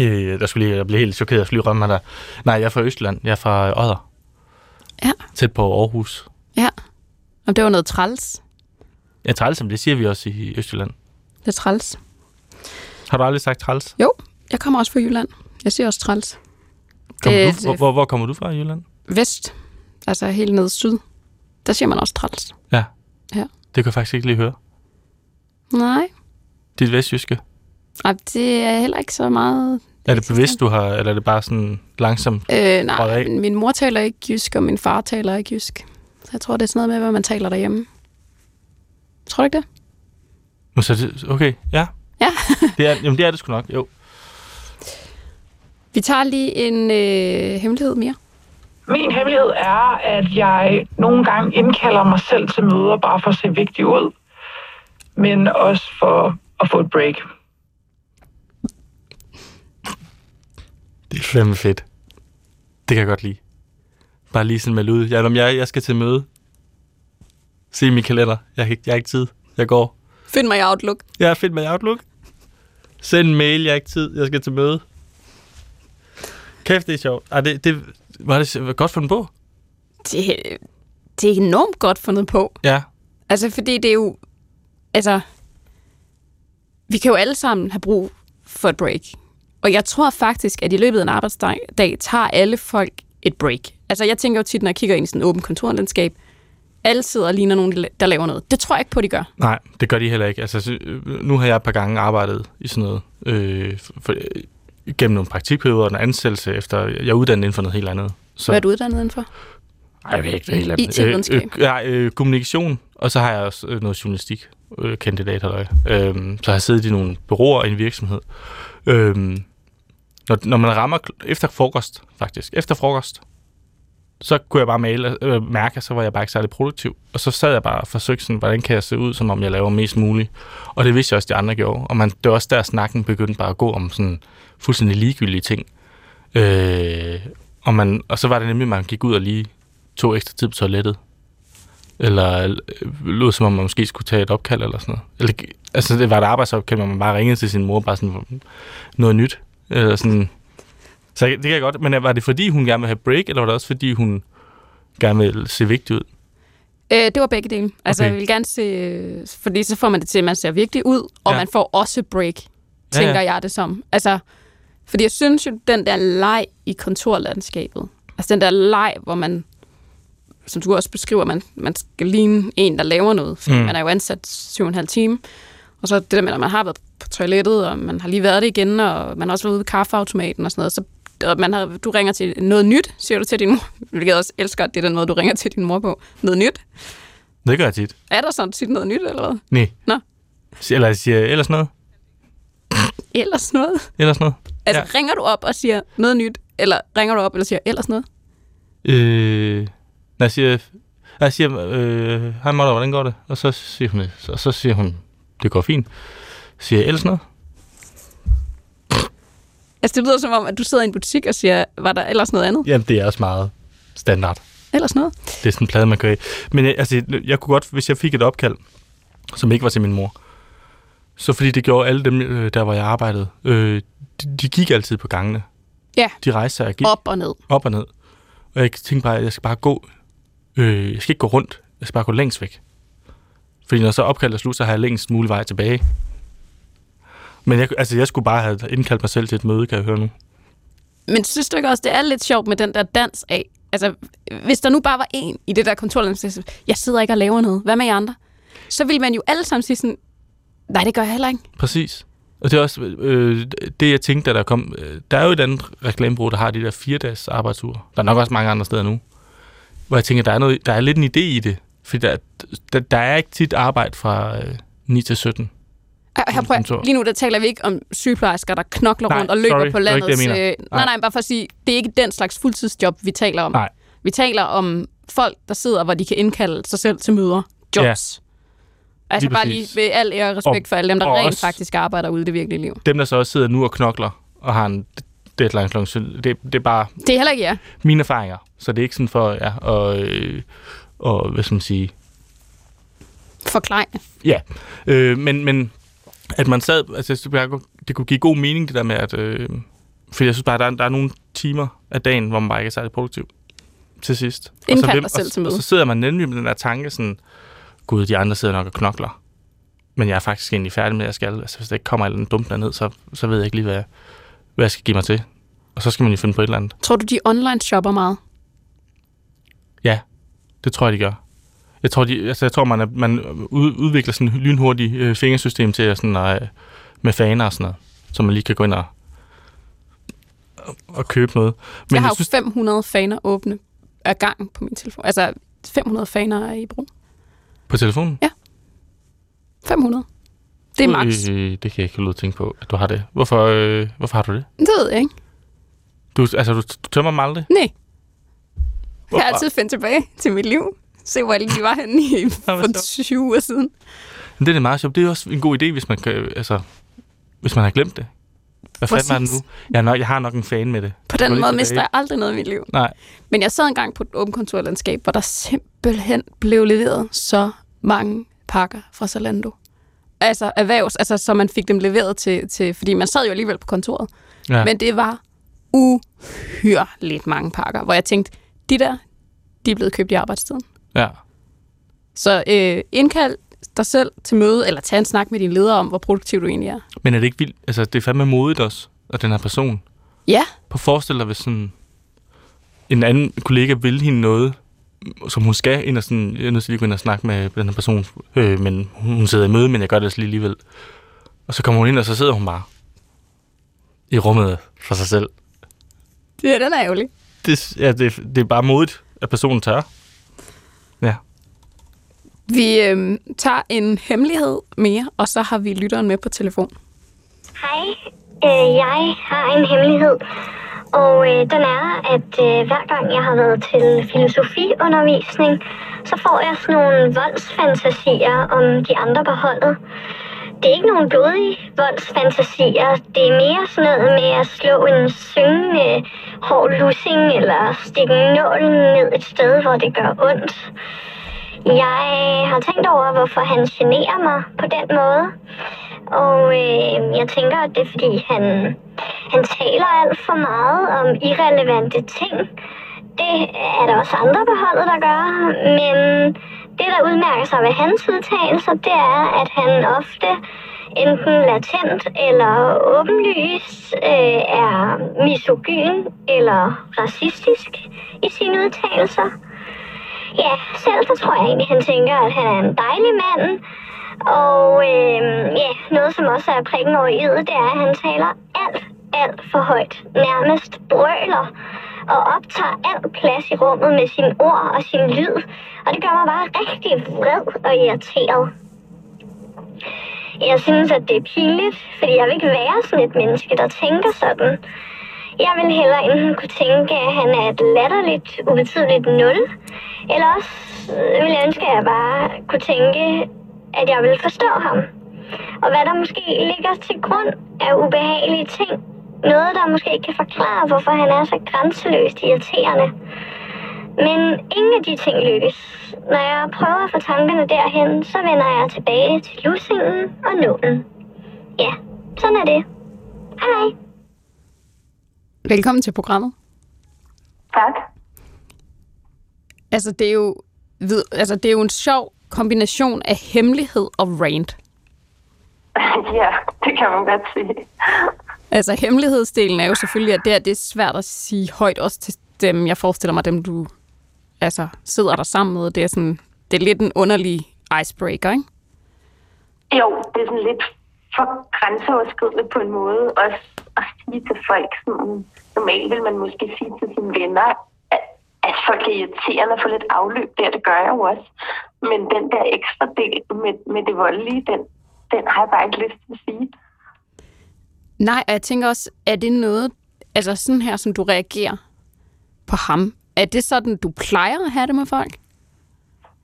Øh, der skulle lige, jeg blev helt chokeret, jeg skulle lige rømme mig der. Nej, jeg er fra Østland. Jeg er fra Odder. Ja. Tæt på Aarhus. Om det var noget træls. Ja, træls, men det siger vi også i Østjylland. Det er træls. Har du aldrig sagt træls? Jeg kommer også fra Jylland. Jeg siger også træls. Kommer Det- du, hvor, hvor, hvor kommer du fra i Jylland? Vest, altså helt nede syd, der siger man også træls. Det kan jeg faktisk ikke lige høre. Nej, Dit vestjyske. Ej, det er heller ikke så meget... Er det bevidst, du har, eller er det bare sådan langsomt? Øh, nej, af. min mor taler ikke jysk, og min far taler ikke jysk. Så jeg tror, det er sådan noget med, hvad man taler derhjemme. Tror du ikke det? Så det, okay, ja. Ja. det er, jamen, det er det sgu nok, jo. Vi tager lige en øh, hemmelighed mere. Min hemmelighed er, at jeg nogle gange indkalder mig selv til møder bare for at se vigtig ud, men også for at få et break. Det er fandme fedt. Det kan jeg godt lide. Bare lige sådan melde ud. Ja, om jeg, jeg skal til møde. Se min kalender. Jeg, har ikke- jeg har ikke tid. Jeg går. Find mig i Outlook. Jeg er fedt med Outlook. Send en mail. Jeg har ikke tid. Jeg skal til møde. Kæft, det er sjovt. Ej, det, det, var det godt fundet på? Det, det er enormt godt fundet på. Ja. Altså, fordi det er jo... Altså, vi kan jo alle sammen have brug for et break. Og jeg tror faktisk, at i løbet af en arbejdsdag dag, tager alle folk et break. Altså, jeg tænker jo tit, når jeg kigger ind i sådan et åbent kontorlandskab, alle sidder og ligner nogen, der laver noget. Det tror jeg ikke på, de gør. Nej, det gør de heller ikke. Altså, så, øh, nu har jeg et par gange arbejdet i sådan noget. Øh, for, øh, gennem nogle praktikperioder og en ansættelse, efter jeg er uddannet inden for noget helt andet. Så Hvad er du uddannet indenfor? Ej, jeg ved ikke det hele af dem. IT-videnskab. Øh, øh, ja, øh, kommunikation, og så har jeg også øh, noget journalistik, øh, kandidat halløj. Øhm, så har jeg siddet i nogle bureauer i en virksomhed. Øhm, når, når man rammer efter frokost, faktisk, efter frokost, så kunne jeg bare male, øh, mærke, at så var jeg bare ikke særlig produktiv. Og så sad jeg bare og forsøgte sådan, hvordan kan jeg se ud, som om jeg laver mest muligt. Og det vidste jeg også, de andre gjorde. Og man, det var også der, snakken begyndte bare at gå om sådan fuldstændig ligegyldige ting. Øh, og, man, og så var det nemlig, at man gik ud og lige tog ekstra tid på toilettet. Eller øh, lød som om, man måske skulle tage et opkald eller sådan noget. Eller, altså, det var et arbejdsopkald, hvor man bare ringede til sin mor, bare sådan noget nyt. Eller sådan. Så det kan jeg godt. Men var det fordi, hun gerne ville have break, eller var det også fordi, hun gerne ville se vigtig ud? Øh, det var begge dele. Altså, Okay. jeg vil gerne se... Fordi så får man det til, at man ser virkelig ud, og Ja. ja. man får også break, Ja, ja. tænker jeg det som. Altså, fordi jeg synes jo, den der leg i kontorlandskabet, altså den der leg, hvor man, som du også beskriver, man, man skal ligne en, der laver noget, fordi Mm. man er jo ansat syv og en halv time, og så det der med, at man har været på toilettet, og man har lige været det igen, og man har også været ude ved kaffeautomaten og sådan noget, så og man har, du ringer til noget nyt, siger du til din mor, hvilket jeg også elsker, at det er den måde, du ringer til din mor på. Noget nyt. Det gør jeg tit. Er der sådan tit noget nyt, eller hvad? Nej. Nå. Eller jeg siger ellers noget. Ellers noget? Ellers noget. Altså, ja. ringer du op og siger noget nyt, eller ringer du op og siger ellers noget? Øh, jeg siger, jeg siger øh, hej Motter, hvordan går det? Og så siger hun, og så siger hun, det går fint. Så siger jeg ellers noget? Altså, det lyder som om, at du sidder i en butik og siger, var der ellers noget andet? Jamen, det er også meget standard. Ellers noget? Det er sådan en plade, man kører i. Men jeg, altså, jeg kunne godt, hvis jeg fik et opkald, som ikke var til min mor, så fordi det gjorde alle dem, øh, der hvor jeg arbejdede, øh, de, de gik altid på gangene. Ja. De rejste sig og gik Op og ned. op og ned. Og jeg tænkte bare, at jeg skal bare gå. Øh, jeg skal ikke gå rundt. Jeg skal bare gå længst væk. Fordi når så opkaldet er slut, så har jeg længst mulig vej tilbage. Men jeg, altså, jeg skulle bare have indkaldt mig selv til et møde, kan jeg høre nu. Men synes du ikke også, det er lidt sjovt med den der dans af? Altså, hvis der nu bare var en i det der kontorlandskab, jeg sidder ikke og laver noget. Hvad med jer andre? Så vil man jo alle sammen sige sådan, nej, det gør jeg heller ikke. Præcis. Og det er også øh, det, jeg tænkte, da der kom... Øh, der er jo et andet reklamebureau, der har de der fire dages arbejdsuger. Der er nok også mange andre steder nu. Hvor jeg tænker, der er, noget, der er lidt en idé i det. Fordi der, der, der er ikke tit arbejde fra øh, 9 til 17. Her, prøv, lige nu der taler vi ikke om sygeplejersker, der knokler Nej, rundt og løber sorry, på det var ikke landets... det, jeg mener. øh, nej, nej, bare for at sige, det er ikke den slags fuldtidsjob, vi taler om. Nej. Vi taler om folk, der sidder, hvor de kan indkalde sig selv til møder. Jobs. Altså Lige bare lige ved al ære og respekt Og- for alle dem, der rent faktisk arbejder ude i det virkelige liv. Dem, der så også sidder nu og knokler og har en deadline kl. 17, det, det er bare Det er heller ikke jer. mine erfaringer. Så det er ikke sådan for, ja, og, øh, og hvad skal man sige, Forklej. Ja, øh, men, men at man sad, altså jeg det kunne give god mening det der med, at, øh, for jeg synes bare, der er, der er nogle timer af dagen, hvor man bare ikke er særlig produktiv til sidst. Og så, Indkald dig selv og, til møde. Og så sidder man nemlig med den der tanke sådan, gud, de andre sidder nok og knokler. Men jeg er faktisk egentlig færdig med, at jeg skal. Altså, hvis der ikke kommer en dumt derned, så, så ved jeg ikke lige, hvad, hvad jeg skal give mig til. Og så skal man jo finde på et eller andet. Tror du, de online shopper meget? Ja, det tror jeg, de gør. Jeg tror, de, altså, jeg tror man, er, man ud, udvikler sådan et lynhurtigt øh, fingersystem til at sådan, øh, med faner og sådan noget, så man lige kan gå ind og, og, og købe noget. Men jeg har jo synes, 500 faner åbne af gang på min telefon. Altså 500 faner er i brug. på telefonen? 500. Det er max. Øh, det kan jeg ikke lade tænke på, at du har det. Hvorfor, øh, hvorfor har du det? Det ved jeg ikke. Du, altså, du, du tømmer mig aldrig? Nej. Jeg Hvorfor? har altid fundet tilbage til mit liv. Se, hvor jeg lige var henne i for 20 uger siden. Men det er meget sjovt. Det er også en god idé, hvis man, kan, altså, hvis man har glemt det. Hvad fanden var det nu? Jeg, nok, jeg har nok en fan med det. På den måde tilbage. mister jeg aldrig noget i mit liv. Nej. Men jeg sad engang på et åbent kontorlandskab, hvor der simpelthen blev leveret så mange pakker fra Zalando. Altså erhvervs, altså så man fik dem leveret til, til fordi man sad jo alligevel på kontoret. Ja. Men det var uhyrligt mange pakker, hvor jeg tænkte, de der, de er blevet købt i arbejdstiden. ja. Så øh, indkald dig selv til møde, eller tag en snak med din leder om, hvor produktiv du egentlig er. Men er det ikke vildt? Altså, det er fandme modigt også, at den her person. Ja, På forestil dig, hvis sådan en anden kollega vil hende noget, som hun skal ind og sådan, jeg er nødt til lige at gå ind og snakke med den her person, øh, men hun sidder i møde, men jeg gør det altså lige alligevel. Og så kommer hun ind, og så sidder hun bare i rummet for sig selv. det er den er ærgerlig. Det, ja, det, det er bare modigt. at personen tør. Ja. Vi øh, tager en hemmelighed mere, og så har vi lytteren med på telefon. Hej, øh, jeg har en hemmelighed. Og øh, den er, at øh, hver gang jeg har været til filosofiundervisning, så får jeg sådan nogle voldsfantasier om de andre på holdet. Det er ikke nogen blodige voldsfantasier. Det er mere sådan noget med at slå en syngende hård lussing, eller stikke nålen ned et sted, hvor det gør ondt. Jeg har tænkt over, hvorfor han generer mig på den måde. Og øh, jeg tænker, at det er, fordi han, han taler alt for meget om irrelevante ting. Det er der også andre på holdet, der gør. Men det, der udmærker sig ved hans udtalelser, det er, at han ofte enten latent eller åbenlyst øh, er misogyn eller racistisk i sine udtalelser. Ja, selv så tror jeg egentlig, han tænker, at han er en dejlig mand. Og øh, ja, noget som også er prikken over i det er, at han taler alt, alt for højt. Nærmest brøler og optager alt plads i rummet med sine ord og sin lyd. Og det gør mig bare rigtig vred og irriteret. Jeg synes, at det er pinligt, fordi jeg vil ikke være sådan et menneske, der tænker sådan. Jeg vil hellere enten kunne tænke, at han er et latterligt, ubetydeligt nul, eller også øh, vil jeg ønske, at jeg bare kunne tænke, at jeg vil forstå ham. Og hvad der måske ligger til grund af ubehagelige ting. Noget, der måske ikke kan forklare, hvorfor han er så grænseløst irriterende. Men ingen af de ting lykkes. Når jeg prøver at få tankerne derhen, så vender jeg tilbage til lusingen og nålen. Ja, sådan er det. Hej. Velkommen til programmet. Tak. Altså, det er jo, ved, altså, det er jo en sjov kombination af hemmelighed og rant. ja, det kan man godt sige. Altså, hemmelighedsdelen er jo selvfølgelig, at det, er, det er svært at sige højt, også til dem, jeg forestiller mig, dem du altså, sidder der sammen med. Det er, sådan, det er lidt en underlig icebreaker, ikke? Jo, det er sådan lidt for grænseoverskridende på en måde. Også at sige til folk, sådan, normalt vil man måske sige til sine venner, folk er irriterende og får lidt afløb der, det gør jeg jo også. Men den der ekstra del med, med det voldelige, den, den har jeg bare ikke lyst til at sige. Nej, og jeg tænker også, er det noget, altså sådan her, som du reagerer på ham, er det sådan, du plejer at have det med folk?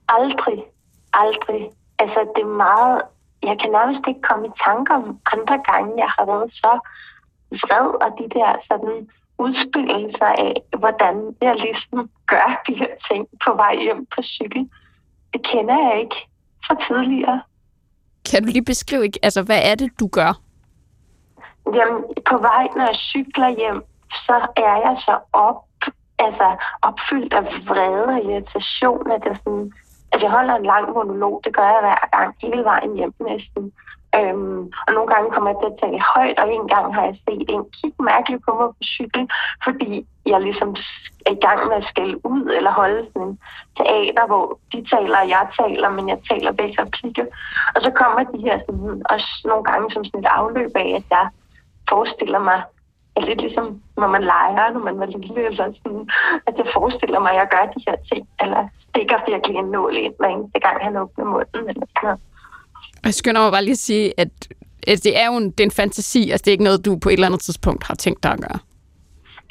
Aldrig. Aldrig. Altså, det er meget... Jeg kan nærmest ikke komme i tanker om andre gange, jeg har været så vred, og de der sådan udspillelser af, hvordan jeg ligesom gør de her ting på vej hjem på cykel. Det kender jeg ikke fra tidligere. Kan du lige beskrive, altså hvad er det, du gør? Jamen, på vej, når jeg cykler hjem, så er jeg så op, altså opfyldt af vrede og irritation, at jeg, sådan, at jeg holder en lang monolog. Det gør jeg hver gang, hele vejen hjem næsten. Øhm, og nogle gange kommer jeg til at tale højt, og en gang har jeg set en kigge mærkeligt på mig på cykel, fordi jeg ligesom er i gang med at skælde ud eller holde sådan en teater, hvor de taler, og jeg taler, men jeg taler begge replikker. Og så kommer de her sådan, også nogle gange som sådan et afløb af, at jeg forestiller mig, er lidt ligesom når man leger, når man var lille, eller sådan, at jeg forestiller mig, at jeg gør de her ting, eller stikker virkelig en nål ind hver eneste gang, han åbner munden, eller sådan noget. Jeg skynder mig bare lige at sige, at altså, det er jo en, det er en fantasi, altså det er ikke noget, du på et eller andet tidspunkt har tænkt dig at gøre.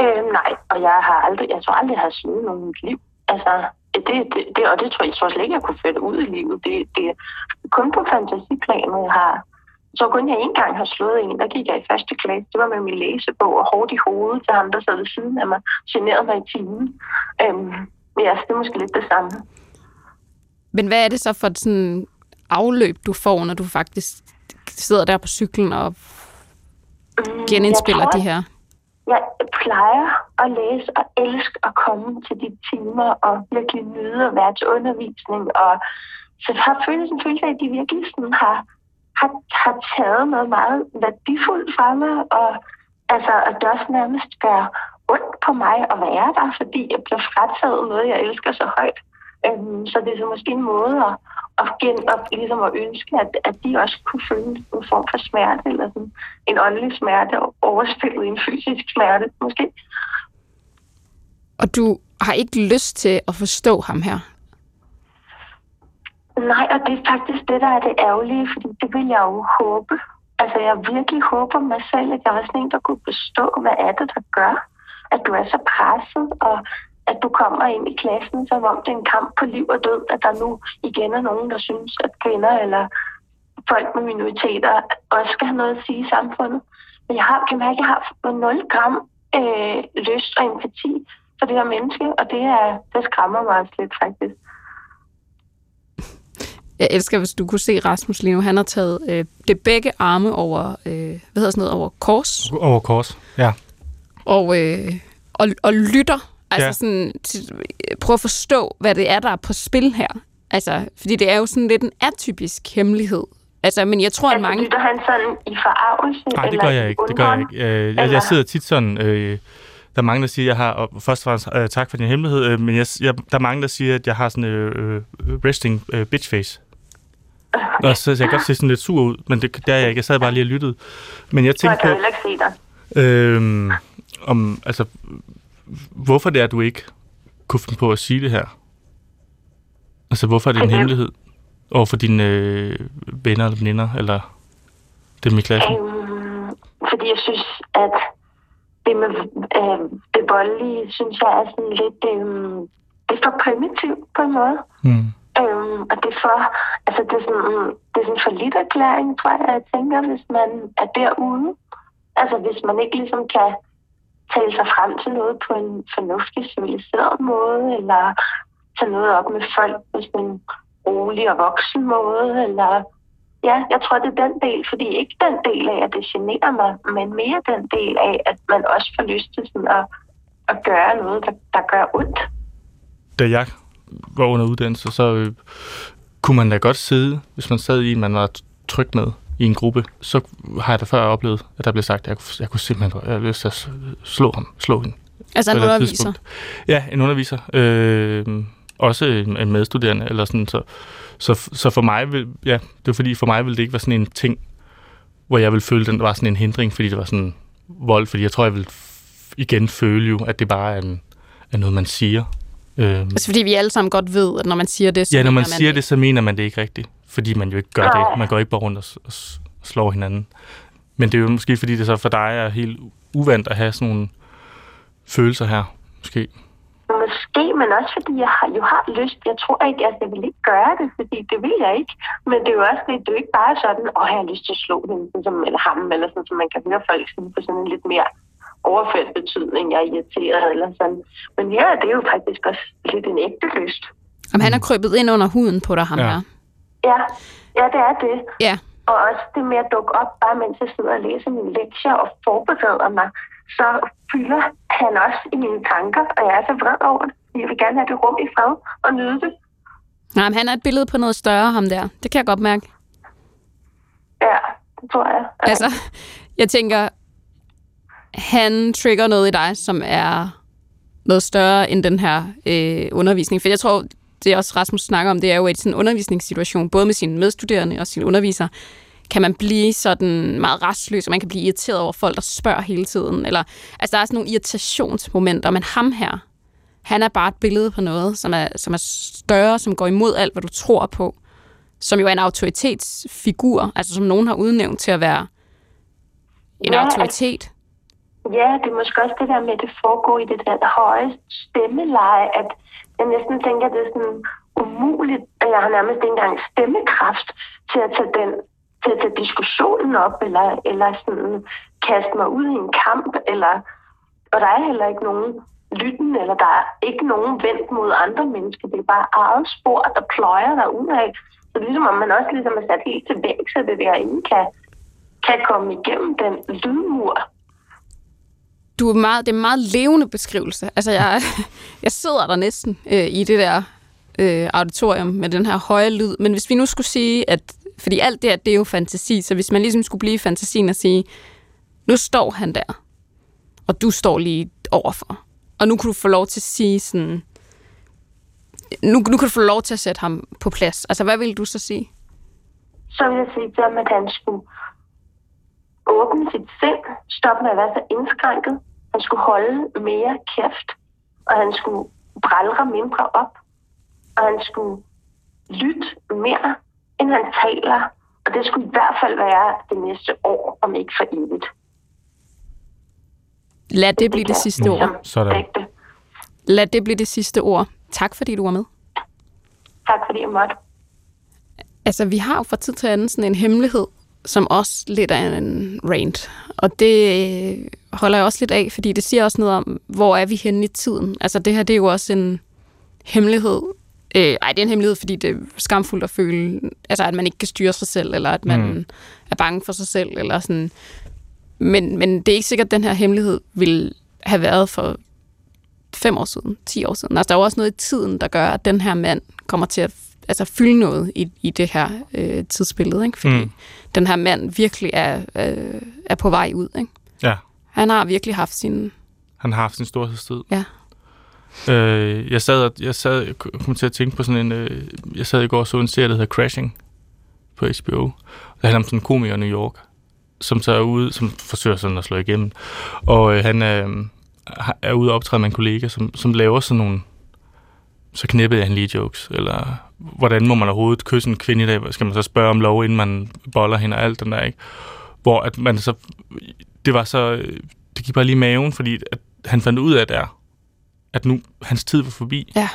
Øh, nej, og jeg har aldrig, jeg tror aldrig, jeg har slået nogen i mit liv. Altså, det, det, det, og det tror jeg, jeg tror slet ikke, jeg kunne føre det ud i livet. Det, det er kun på fantasiplanen, jeg har. Så kun jeg en gang har slået en, der gik jeg i første klasse. Det var med min læsebog og hårdt i hovedet til ham, der sad ved siden af mig. Generede mig i timen. Øhm, ja, det er måske lidt det samme. Men hvad er det så for sådan afløb, du får, når du faktisk sidder der på cyklen og genindspiller Mm, jeg tror, de her? Jeg plejer at læse og elske at komme til de timer og virkelig nyde at være til undervisning. Og så jeg har følt en følelse af, at de virkelig sådan har, har, har taget noget meget værdifuldt fra mig. Og altså, at det også nærmest gør ondt på mig at være der, fordi jeg bliver frataget noget, jeg elsker så højt. Øhm, så det er så måske en måde at, at, gen, at, ligesom at ønske, at, at de også kunne føle en form for smerte, eller sådan en åndelig smerte overspillet i en fysisk smerte, måske. Og du og har ikke lyst til at forstå ham her. Nej, og det er faktisk det, der er det ærgerlige, fordi det vil jeg jo håbe. Altså, jeg virkelig håber mig selv, at jeg var sådan en, der kunne forstå, hvad er det, der gør, at du er så presset, og at du kommer ind i klassen, som om det er en kamp på liv og død, at der nu igen er nogen, der synes, at kvinder eller folk med minoriteter også skal have noget at sige i samfundet. Men jeg har, kan mærke, at jeg har 0 gram øh, lyst og empati for det her menneske, og det, er, det skræmmer mig også lidt faktisk. Jeg elsker, hvis du kunne se Rasmus lige nu. Han har taget øh, det begge arme over, øh, hvad hedder sådan noget, over kors. Over kors, ja. Og, øh, og, og lytter. Altså Ja. sådan, til, prøv at forstå, hvad det er, der er på spil her. Altså, fordi det er jo sådan lidt en atypisk hemmelighed. Altså, men jeg tror, at Altså, mange... lytter han sådan i forarvelse? Nej, det eller gør jeg ikke. Det gør jeg ikke. Øh, jeg, Eller- jeg sidder tit sådan... Øh, der er mange, der siger, at jeg har... Og først og fremmest øh, tak for din hemmelighed, øh, men jeg, jeg, der er mange, der siger, at jeg har sådan øh, øh, resting øh, bitch face. Og så, så jeg kan godt se sådan lidt sur ud, men det, det er jeg ikke. Jeg sad bare lige og lyttede. Men jeg Så jeg tænkte kan på, heller ikke se dig. øh, om, altså, hvorfor det er, du ikke kunne finde på at sige det her? Altså, hvorfor er det en Fordi- hemmelighed over for dine øh, venner eller veninder, eller dem i klassen? Øhm, fordi jeg synes, at det med øh, det voldelige, synes jeg er sådan lidt... Øh, det er for primitivt på en måde. Mm. Øhm, og det er for... Altså, det er sådan, det er sådan for lidt erklæring, tror jeg, jeg tænker, hvis man er derude. Altså, hvis man ikke ligesom kan tale sig frem til noget på en fornuftig, civiliseret måde, eller tage noget op med folk på sådan en rolig og voksen måde, eller Ja, jeg tror, det er den del, fordi ikke den del af, at det generer mig, men mere den del af, at man også får lyst til sådan at, at gøre noget, der, der gør ondt. da jeg var under uddannelse, så øh, kunne man da godt sidde, hvis man sad i man var tryg med i en gruppe, så har jeg da før oplevet, at der blev sagt, at jeg, kunne- jeg kunne simpelthen jeg havde lyst til at slå ham, slå hende. Altså, en underviser. tidspunkt. Ja, en underviser. Øh, også en, en medstuderende, eller sådan, så, så, så for mig vil, ja, det var fordi, for mig ville det ikke være sådan en ting, hvor jeg ville føle, at den var sådan en hindring, fordi det var sådan vold, fordi jeg tror, jeg vil f- igen føle jo, at det bare er, en, er noget, man siger. Øh, Altså, fordi vi alle sammen godt ved, at når man siger det, så Ja, når man mener siger det, så mener man det ikke rigtigt. Fordi man jo ikke gør det. Man går ikke bare rundt og, slår hinanden. Men det er jo måske, fordi det så for dig er helt uvandt at have sådan nogle følelser her. Måske. Måske, men også fordi jeg har, jo har lyst. Jeg tror ikke, at jeg vil ikke gøre det, fordi det vil jeg ikke. Men det er jo også det, det er jo ikke bare sådan, at jeg har lyst til at slå dem, sådan som, eller ham, eller sådan, som man kan høre folk sige på sådan en lidt mere overført betydning, jeg er irriteret eller sådan. Men her er det jo faktisk også lidt en ægte lyst. Om han er krøbet ind under huden på dig, ham Ja. her. Ja, ja det er det. Ja. Og også det med at dukke op, bare mens jeg sidder og læser mine lektier og forbereder mig, så fylder han også i mine tanker, og jeg er så vred over det. Jeg vil gerne have det rum i fred og nyde det. Nej, men han er et billede på noget større, ham der. Det kan jeg godt mærke. Ja, det tror jeg. Altså, jeg tænker, han trigger noget i dig, som er noget større end den her øh, undervisning. For jeg tror, det er også Rasmus snakker om, det er jo, i sådan en undervisningssituation, både med sine medstuderende og sine undervisere, kan man blive sådan meget restløs, og man kan blive irriteret over folk, der spørger hele tiden. Eller, altså, der er sådan nogle irritationsmomenter, men ham her, han er bare et billede på noget, som er, som er større, som går imod alt, hvad du tror på. Som jo er en autoritetsfigur, altså som nogen har udnævnt til at være en Ja, autoritet. Ja, det er måske også det der med, at det foregår i det der høje stemmeleje, at jeg næsten tænker, at det er sådan umuligt, at jeg har nærmest ikke engang stemmekraft til at tage den til at tage diskussionen op, eller, eller sådan kaste mig ud i en kamp, eller, og der er heller ikke nogen lytten, eller der er ikke nogen vendt mod andre mennesker. Det er bare eget spor, der pløjer der ud af. Så ligesom om man også ligesom er sat helt til væk, så det derinde kan, kan komme igennem den lydmur, du er meget, det er en meget levende beskrivelse. Altså, jeg, jeg sidder der næsten øh, i det der øh, auditorium med den her høje lyd. Men hvis vi nu skulle sige, at... Fordi alt det her, det er jo fantasi. Så hvis man ligesom skulle blive i fantasien og sige, nu står han der, og du står lige overfor. Og nu kunne du få lov til at sige sådan... Nu, nu kan du få lov til at sætte ham på plads. Altså, hvad vil du så sige? så vil jeg sige til ham, at han skulle åbne sit sind, stoppe med at være så indskrænket. Han skulle holde mere kæft, og han skulle brælre mindre op, og han skulle lytte mere, end han taler. Og det skulle i hvert fald være det næste år, om ikke for evigt. Lad det blive det sidste ord. Sådan. Lad det blive det sidste ord. Tak fordi du var med. Tak fordi jeg måtte. Altså, vi har jo fra tid til anden sådan en hemmelighed, som også lidt er en rant. Og det holder jeg også lidt af, fordi det siger også noget om, hvor er vi henne i tiden. Altså, det her, det er jo også en hemmelighed. Øh, ej, det er en hemmelighed, fordi det er skamfuldt at føle, altså, at man ikke kan styre sig selv, eller at man Mm. er bange for sig selv, eller sådan. Men, men det er ikke sikkert, at den her hemmelighed ville have været for fem år siden, 10 år siden. Altså, der er jo også noget i tiden, der gør, at den her mand kommer til at altså, fylde noget i, i det her øh, tidsbillede. Ikke? Fordi mm. den her mand virkelig er, øh, er på vej ud. Ikke? Han har virkelig haft sin... han har haft sin storhedstid. Ja. Øh, jeg sad, jeg sad, jeg kom til at tænke på sådan en, øh, jeg sad i går og så en serie, der hedder Crashing på HBO. Det handler om sådan en komiker i New York, som så er ude, som forsøger sådan at slå igennem. Og øh, han øh, er ude og optræde med en kollega, som, som laver sådan nogle, så knippede han lige jokes, eller hvordan må man overhovedet kysse en kvinde i dag? Skal man så spørge om lov, inden man boller hende og alt den der, ikke? Hvor at man så, det var så, øh, det gik bare lige i maven, fordi at han fandt ud af der, at nu hans tid var forbi. Ja.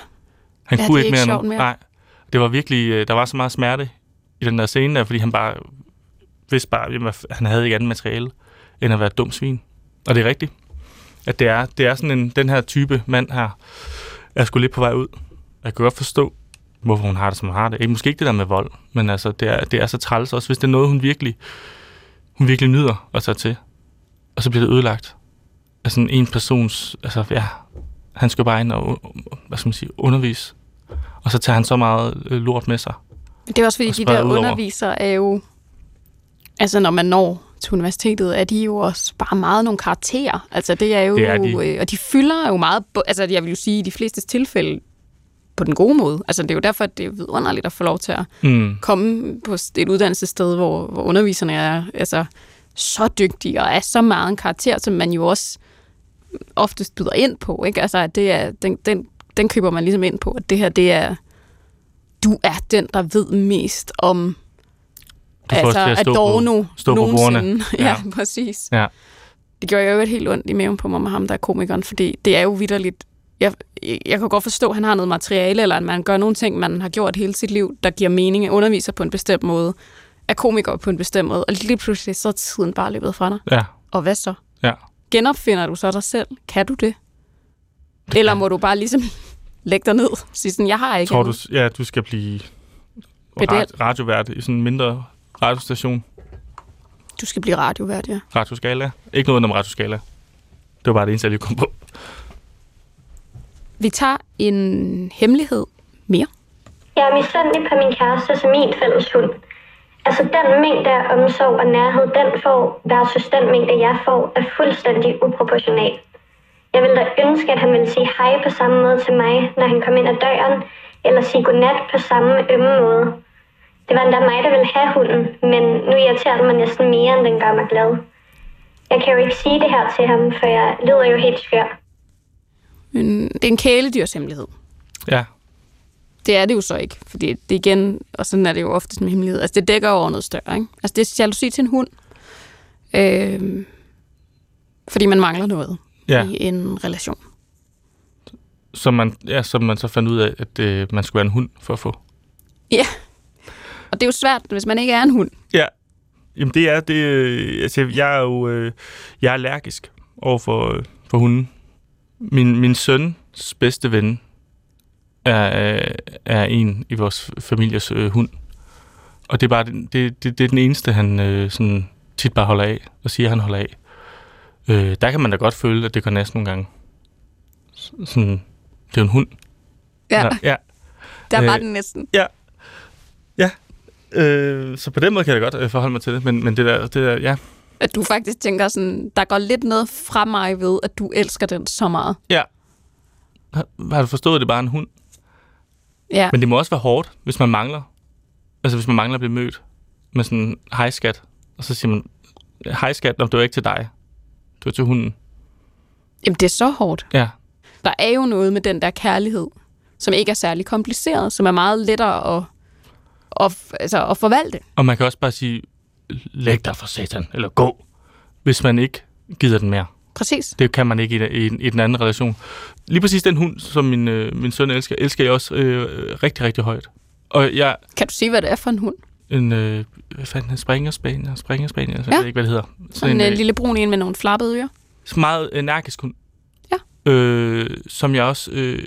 Han Ja, kunne ikke mere ikke nu. sjovt mere. Nej. Det var virkelig, øh, der var så meget smerte i den der scene der, fordi han bare vidste bare, jamen, han havde ikke andet materiale, end at være et dumt svin. Og det er rigtigt. At det er, det er sådan en, den her type mand her, er sgu lidt på vej ud. Jeg kan godt forstå, hvorfor hun har det, som hun har det. Ikke, måske ikke det der med vold, men altså, det er, det er så træls også, hvis det er noget, hun virkelig, hun virkelig nyder at tage til. Og så bliver det ødelagt af sådan en persons, altså ja, han skal bare ind og, hvad skal man sige, undervise. Og så tager han så meget øh, lort med sig. Det er også fordi, Og de der undervisere er jo... Altså, når man når til universitetet, er de jo også bare meget nogle karakterer. Altså, det er jo... Det er de. Øh, og de fylder jo meget... Altså, jeg vil jo sige, i de fleste tilfælde på den gode måde. Altså, det er jo derfor, at det er vidunderligt at få lov til at Mm. komme på et uddannelsessted, hvor, hvor underviserne er altså, så dygtige og er så meget en karakter, som man jo også oftest byder ind på. Ikke? Altså, at det er, den, den, den køber man ligesom ind på, at det her, det er, du er den, der ved mest om Du får til at på- Adorno stå på nogensinde. Ja. Ja. ja, præcis. Ja. Det gjorde jo et helt ondt i maven på mig med ham, der er komikeren, fordi det er jo vidderligt. Jeg, jeg, kan godt forstå, at han har noget materiale, eller at man gør nogle ting, man har gjort hele sit liv, der giver mening, underviser på en bestemt måde, er komiker på en bestemt måde, og lige pludselig så er tiden bare løbet fra dig. Ja, Og hvad så? ja. Genopfinder du så dig selv? Kan du det? Eller må du bare ligesom lægge dig ned og sige sådan, jeg har ikke Tror du, ja, du skal blive Pedel. rad- radiovært i sådan en mindre radiostation? du skal blive radiovært, ja. Radioskala? Ikke noget om radioskala. Det var bare det eneste, jeg lige kom på. Vi tager en hemmelighed mere. Jeg er misundelig på min kæreste som min fælles hund. Altså den mængde af omsorg og nærhed, den får versus den mængde, jeg får, er fuldstændig uproportional. Jeg ville da ønske, at han ville sige hej på samme måde til mig, når han kom ind ad døren, eller sige godnat på samme ømme måde. Det var endda mig, der ville have hunden, men nu irriterer den mig næsten mere, end den gør mig glad. Jeg kan jo ikke sige det her til ham, for jeg lyder jo helt skør. Det er en kæledyrshemmelighed. Ja, Det er det jo så ikke, fordi det igen, og sådan er det jo ofte med hemmelighed, altså det dækker over noget større, ikke? Altså det er jalousi til en hund, øh, fordi man mangler noget ja. i en relation. Som man, ja, som man så fandt ud af, at øh, man skulle være en hund for at få. Ja, og det er jo svært, hvis man ikke er en hund. Ja. Jamen det er det. Øh, altså, jeg er jo øh, jeg er allergisk over for, øh, for hunden. Min, min søns bedste ven er, øh, er en i vores families øh, hund. Og det er bare det, det, det er den eneste, han øh, sådan tit bare holder af og siger, at han holder af. Øh, der kan man da godt føle, at det går næsten nogle gange. Sådan, det er jo en hund. Ja, ja. der var øh, den næsten. Øh, så på den måde kan jeg da godt øh, forholde mig til det. Men, men det der, det der, ja, At du faktisk tænker sådan, der går lidt noget fra mig ved, at du elsker den så meget. Ja. Har, har du forstået, at det er bare en hund? Ja, Men det må også være hårdt, hvis man mangler. Altså hvis man mangler at blive mødt med sådan en hej skat. Og så siger man, hej skat, Nå, det var ikke til dig. Det var til hunden. Jamen, det er så hårdt. Ja. Der er jo noget med den der kærlighed, som ikke er særlig kompliceret, som er meget lettere at, at, altså at forvalte. Og man kan også bare sige, læg dig for satan, eller gå, hvis man ikke gider den mere. Præcis. Det kan man ikke i, i, i den anden relation. Lige præcis den hund, som min, øh, min søn elsker, elsker jeg også øh, rigtig, rigtig højt. Og jeg, Kan du sige, hvad det er for en hund? en, øh, hvad fanden, en springerspanier, springerspanier, jeg Ja. ved ikke, hvad det hedder. Sådan en, en øh, lille brun en med nogle flappede ører. meget energisk hund. Ja. Øh, som jeg også øh,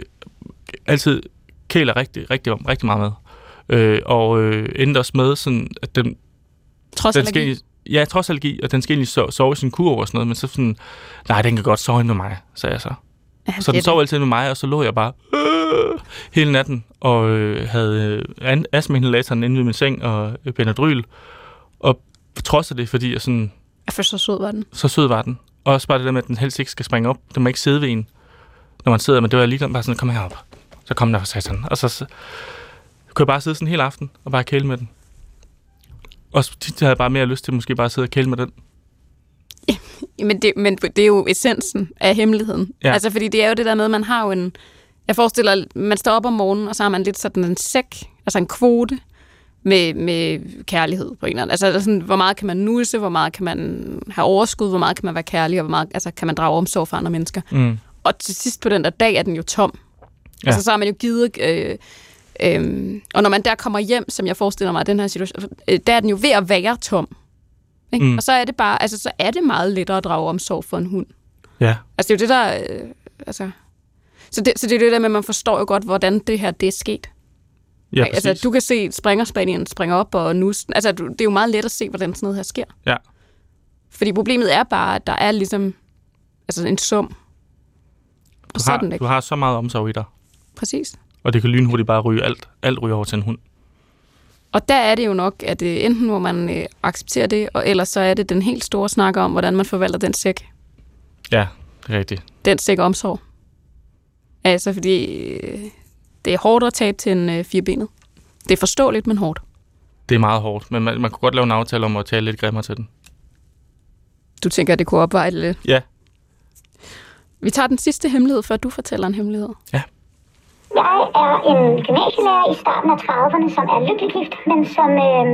altid kæler rigtig, rigtig, om, rigtig meget med. Øh, og øh, endte også med, sådan, at den, Trods den skal allergi. egentlig, ja, trods allergi, og den skal egentlig sove, sove i sin kur og sådan noget, men så sådan, nej, den kan godt sove med mig, sagde jeg så. Ja, Så den sov altid med mig, og så lå jeg bare øh, hele natten, og øh, havde øh, astmainhalatoren inde ved min seng, og øh, Benadryl, og trods af det, fordi jeg sådan, det. For så sød var den. så sød var den. Og også bare det der med, at den helst ikke skal springe op. Den må ikke sidde ved en, når man sidder. Men det var lige bare sådan, kom herop. Så kom der for satan. Og så, så kunne jeg bare sidde sådan hele aften og bare kæle med den. Og tit havde jeg bare mere lyst til måske bare at sidde og kæle med den. Men det, men det er jo essensen af hemmeligheden. Ja. Ja. Altså, fordi det er jo det der med, at man har jo en... Jeg forestiller, man står op om morgenen, og så har man lidt sådan en sæk, altså en kvote med, med kærlighed på en eller anden. Altså, altså sådan, hvor meget kan man nusse, hvor meget kan man have overskud, hvor meget kan man være kærlig, og hvor meget altså, kan man drage omsorg for andre mennesker. Mm. Og til sidst på den der dag er den jo tom. Ja. Ja. Altså, så har man jo givet... Øh, øh, og når man der kommer hjem, som jeg forestiller mig, den her situation, øh, der er den jo ved at være tom. Ikke? Mm. Og så er det bare, altså, så er det meget lettere at drage omsorg for en hund. Ja. Altså, det er jo det, der... Øh, altså, så, det, så det er det der med, at man forstår jo godt, hvordan det her det er sket. Ja, altså, præcis. du kan se springerspanien springe op og nu... Altså, det er jo meget let at se, hvordan sådan noget her sker. Ja. Fordi problemet er bare, at der er ligesom altså en sum. Du har, den ikke. du har så meget omsorg i dig. Præcis. Og det kan lynhurtigt bare ryge alt. Alt ryger over til en hund. Og der er det jo nok, at øh, enten må man øh, acceptere det, og ellers så er det den helt store snak om, hvordan man forvalter den sæk. Ja, det er rigtigt. Den sæk omsorg. Altså, fordi øh, det er hårdt at tabe til en firebenet. Det er forståeligt, men hårdt. Det er meget hårdt, men man, man kunne godt lave en aftale om at tale lidt grimmere til den. Du tænker, at det kunne opveje det lidt? Ja. Vi tager den sidste hemmelighed, før du fortæller en hemmelighed. Jeg er en gymnasielærer i starten af 30'erne, som er lykkelig gift, men som øh,